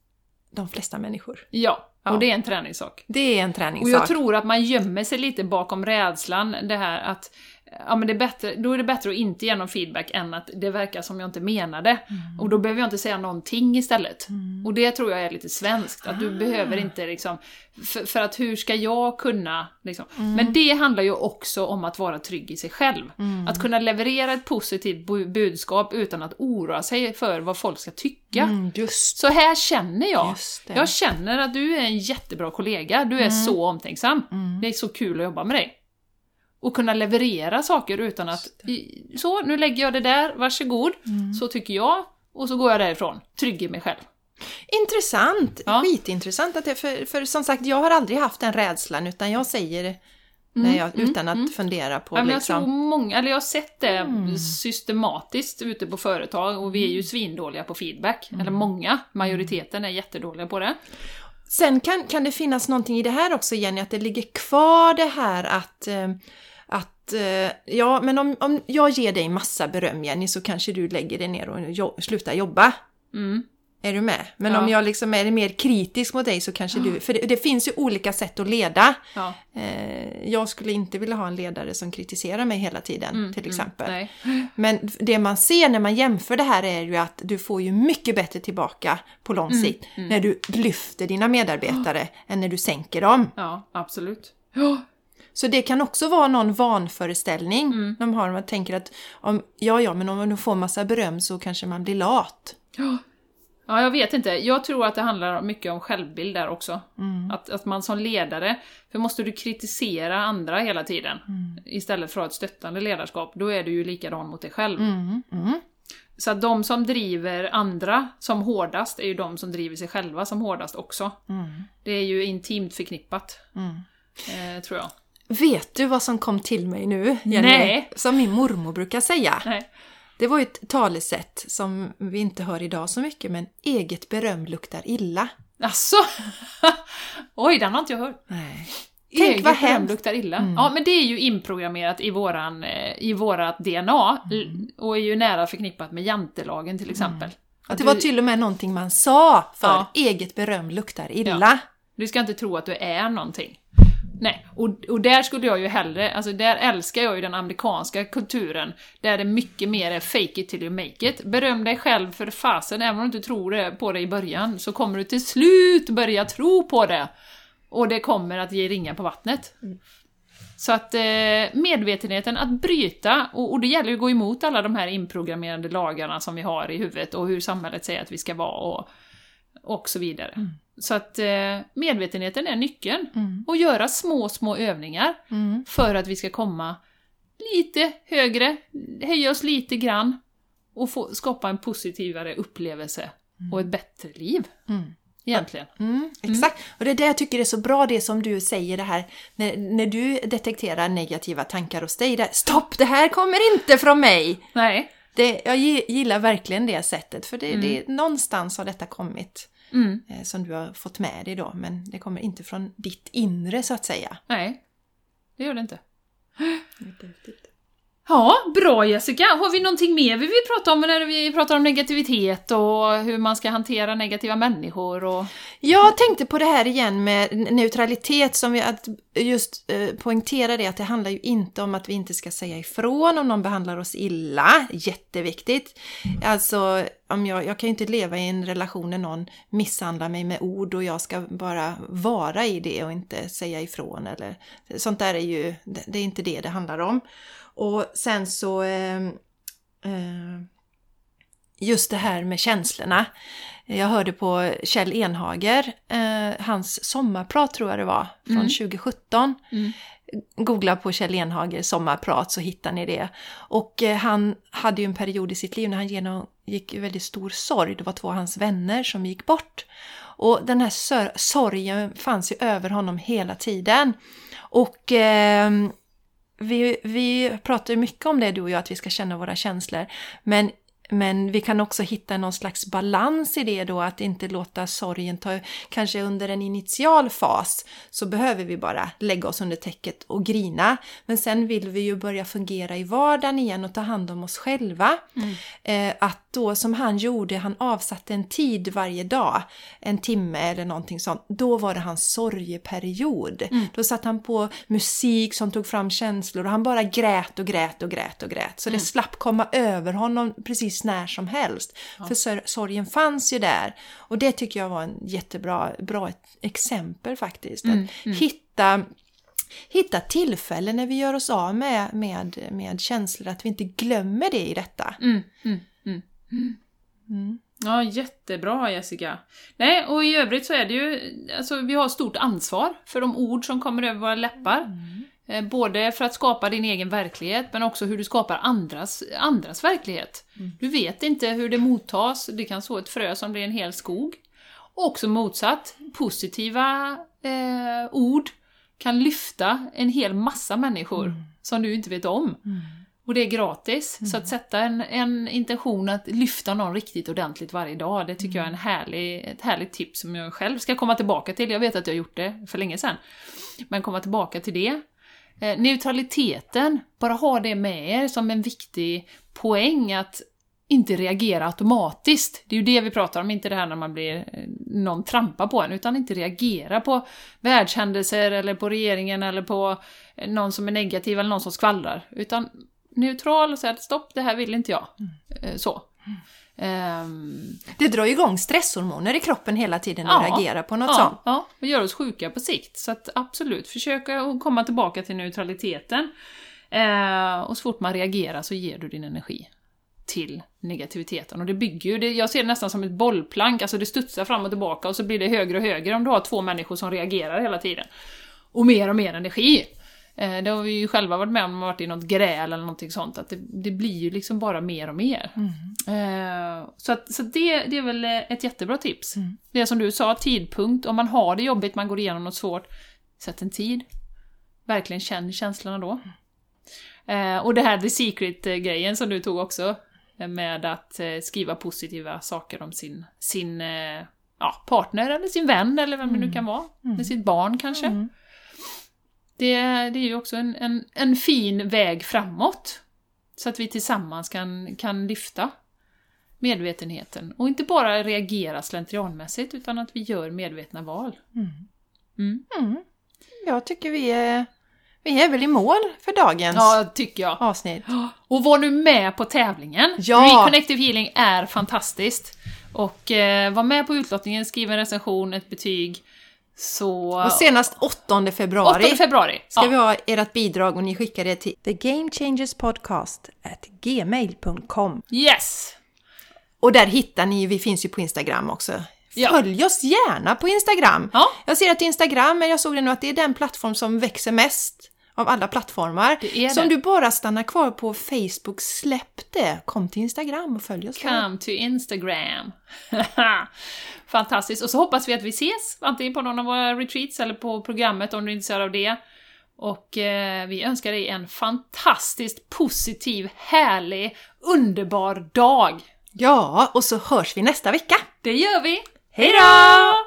Speaker 2: de flesta människor.
Speaker 1: Ja,
Speaker 2: Ja.
Speaker 1: och det är en träningssak.
Speaker 2: Det är en
Speaker 1: Och
Speaker 2: träningssak.
Speaker 1: jag tror att man gömmer sig lite bakom rädslan, det här att ja men det är bättre, då är det bättre att inte ge någon feedback än att det verkar som jag inte menade. Mm. Och då behöver jag inte säga någonting istället. Mm. Och det tror jag är lite svenskt, att du ah. behöver inte liksom, för, för, att hur ska jag kunna, liksom. Mm. Men det handlar ju också om att vara trygg i sig själv. Mm. Att kunna leverera ett positivt budskap utan att oroa sig för vad folk ska tycka.
Speaker 2: Mm, just.
Speaker 1: Så här känner jag. Jag känner att du är en jättebra kollega, du är mm. så omtänksam. Det är så kul att jobba med dig och kunna leverera saker utan att så, nu lägger jag det där, varsågod, mm. så tycker jag, och så går jag därifrån, trygg i mig själv.
Speaker 2: Intressant! Ja. Skitintressant! Att det, för, för som sagt, jag har aldrig haft den rädslan utan jag säger mm, jag, utan mm, att mm. fundera på
Speaker 1: ja,
Speaker 2: liksom...
Speaker 1: Jag tror många, eller jag har sett det mm. systematiskt ute på företag och vi är ju mm. svindåliga på feedback. Eller många, majoriteten är jättedåliga på det.
Speaker 2: Sen kan, kan det finnas någonting i det här också Jenny, att det ligger kvar det här att eh, att eh, ja, men om, om jag ger dig massa beröm Jenny så kanske du lägger dig ner och jo slutar jobba. Mm. Är du med? Men ja. om jag liksom är mer kritisk mot dig så kanske du... För det, det finns ju olika sätt att leda. Ja. Eh, jag skulle inte vilja ha en ledare som kritiserar mig hela tiden, mm, till mm, exempel. Mm, Men det man ser när man jämför det här är ju att du får ju mycket bättre tillbaka på lång mm, sikt mm. när du lyfter dina medarbetare oh. än när du sänker dem.
Speaker 1: Ja, absolut.
Speaker 2: Oh. Så det kan också vara någon vanföreställning mm. de har. Man tänker att om, ja, ja, men om man får massa beröm så kanske man blir lat.
Speaker 1: Ja. Ja, jag vet inte. Jag tror att det handlar mycket om självbild där också. Mm. Att, att man som ledare, för måste du kritisera andra hela tiden mm. istället för att ha ett stöttande ledarskap, då är du ju likadan mot dig själv. Mm. mm. Så att de som driver andra som hårdast är ju de som driver sig själva som hårdast också. Mm. Det är ju intimt förknippat, mm. eh, tror jag.
Speaker 2: Vet du vad som kom till mig nu, Jenny? Nej. Som min mormor brukar säga. Nej. Det var ju ett talesätt som vi inte hör idag så mycket, men eget beröm luktar illa.
Speaker 1: Alltså. Oj, den har inte jag hört.
Speaker 2: Nej.
Speaker 1: Tänk eget vad hemskt! luktar illa. Mm. Ja, men det är ju inprogrammerat i, våran, eh, i vårat DNA mm. och är ju nära förknippat med jantelagen till exempel. Mm.
Speaker 2: Att det du... var till och med någonting man sa för ja. eget beröm luktar illa. Ja.
Speaker 1: Du ska inte tro att du är någonting. Nej, och, och där skulle jag ju hellre, alltså där älskar jag ju den amerikanska kulturen, där det mycket mer är fake it till you make it. Beröm dig själv för fasen, även om du inte tror det på det i början, så kommer du till slut börja tro på det. Och det kommer att ge ringar på vattnet. Mm. Så att eh, medvetenheten att bryta, och, och det gäller ju att gå emot alla de här inprogrammerade lagarna som vi har i huvudet och hur samhället säger att vi ska vara och, och så vidare. Mm. Så att eh, medvetenheten är nyckeln. Mm. Och göra små, små övningar mm. för att vi ska komma lite högre, höja oss lite grann och få, skapa en positivare upplevelse mm. och ett bättre liv. Mm. Egentligen.
Speaker 2: Mm, mm. exakt, och det är det jag tycker är så bra det som du säger det här när, när du detekterar negativa tankar hos dig. Där, Stopp, det här kommer inte från mig!
Speaker 1: Nej.
Speaker 2: Det, jag gillar verkligen det sättet för det, det, någonstans har detta kommit mm. Eh, som du har fått med dig då, men det kommer inte från ditt inre så att säga.
Speaker 1: Nej, det gör det inte. Ja, bra Jessica! Har vi någonting mer vi vill prata om när vi pratar om negativitet och hur man ska hantera negativa människor? Och...
Speaker 2: Jag tänkte på det här igen med neutralitet, som vi att just eh, poängtera det att det handlar ju inte om att vi inte ska säga ifrån om någon behandlar oss illa, jätteviktigt. Alltså, om jag, jag kan ju inte leva i en relation där någon misshandlar mig med ord och jag ska bara vara i det och inte säga ifrån eller sånt där är ju, det är inte det det handlar om. Och sen så eh, eh, just det här med känslorna. Jag hörde på Kjell Enhager, eh, hans sommarprat tror jag det var, från mm. 2017. Mm. Googla på Kjell Enhager sommarprat så hittar ni det. Och eh, han hade ju en period i sitt liv när han genomgick väldigt stor sorg. Det var två av hans vänner som gick bort. Och den här sorgen fanns ju över honom hela tiden. Och eh, vi, vi pratar mycket om det du och jag, att vi ska känna våra känslor. Men men vi kan också hitta någon slags balans i det då, att inte låta sorgen ta, kanske under en initial fas så behöver vi bara lägga oss under täcket och grina. Men sen vill vi ju börja fungera i vardagen igen och ta hand om oss själva. Mm. Eh, att då som han gjorde, han avsatte en tid varje dag, en timme eller någonting sånt, då var det hans sorgeperiod. Mm. Då satt han på musik som tog fram känslor och han bara grät och grät och grät och grät. Så mm. det slapp komma över honom precis när som helst. Ja. För sorgen fanns ju där. Och det tycker jag var en jättebra bra exempel faktiskt. Mm. Att mm. hitta hitta tillfällen när vi gör oss av med, med, med känslor, att vi inte glömmer det i detta. Mm, mm, mm.
Speaker 1: Mm. Ja, jättebra Jessica. Nej, och i övrigt så är det ju, alltså vi har stort ansvar för de ord som kommer över våra läppar. Mm. Eh, både för att skapa din egen verklighet, men också hur du skapar andras, andras verklighet. Mm. Du vet inte hur det mottas, det kan så ett frö som blir en hel skog. Och också motsatt, positiva eh, ord kan lyfta en hel massa människor mm. som du inte vet om. Mm. Och det är gratis. Mm. Så att sätta en, en intention att lyfta någon riktigt ordentligt varje dag, det tycker jag är en mm. härlig, ett härligt tips som jag själv ska komma tillbaka till. Jag vet att jag har gjort det för länge sedan. Men komma tillbaka till det. Eh, neutraliteten, bara ha det med er som en viktig poäng att inte reagera automatiskt. Det är ju det vi pratar om, inte det här när man blir eh, någon trampar på en, utan inte reagera på världshändelser eller på regeringen eller på eh, någon som är negativ eller någon som skvallrar. Utan neutral och säga att stopp, det här vill inte jag. Mm. Så.
Speaker 2: Um, det drar igång stresshormoner i kroppen hela tiden när ja, reagerar på något ja, sånt.
Speaker 1: Ja, och gör oss sjuka på sikt. Så att absolut, försöka komma tillbaka till neutraliteten. Uh, och så fort man reagerar så ger du din energi till negativiteten. Och det bygger ju, det, jag ser det nästan som ett bollplank, alltså det studsar fram och tillbaka och så blir det högre och högre om du har två människor som reagerar hela tiden. Och mer och mer energi. Eh, det har vi ju själva varit med om, varit i något gräl eller någonting sånt, att det, det blir ju liksom bara mer och mer. Mm. Eh, så att, så det, det är väl ett jättebra tips. Mm. Det som du sa, tidpunkt, om man har det jobbigt, man går igenom något svårt, sätt en tid. Verkligen känn känslorna då. Mm. och det här The Secret-grejen som du tog också, med att skriva positiva saker om sin, sin ja, partner eller sin vän eller vem det nu mm. kan vara. Mm. Med sitt barn kanske. Det, det är ju också en, en, en fin väg framåt. Så att vi tillsammans kan, kan lyfta medvetenheten. Och inte bara reagera slentrianmässigt, utan att vi gör medvetna val. Mm.
Speaker 2: Mm. Mm. Jag tycker vi är, vi är väl i mål för dagens
Speaker 1: ja, tycker jag.
Speaker 2: avsnitt.
Speaker 1: Och var nu med på tävlingen! Ja. Reconnective Healing är fantastiskt. Och eh, var med på utlottningen, skriv en recension, ett betyg. Så...
Speaker 2: Och senast 8 februari,
Speaker 1: 8 februari.
Speaker 2: ska ja. vi ha ert bidrag och ni skickar det till thegamechangerspodcast@gmail.com.
Speaker 1: Yes!
Speaker 2: Och där hittar ni, vi finns ju på Instagram också. Ja. Följ oss gärna på Instagram! Ja. Jag ser att Instagram, jag såg det nu, att det är den plattform som växer mest av alla plattformar. Det så om du bara stannar kvar på Facebook, släpp det! Kom till Instagram och följ oss
Speaker 1: Come to Instagram! Fantastiskt! Och så hoppas vi att vi ses, antingen på någon av våra retreats eller på programmet om du är intresserad av det. Och eh, vi önskar dig en fantastiskt positiv, härlig, underbar dag!
Speaker 2: Ja, och så hörs vi nästa vecka!
Speaker 1: Det gör vi!
Speaker 2: Hejdå!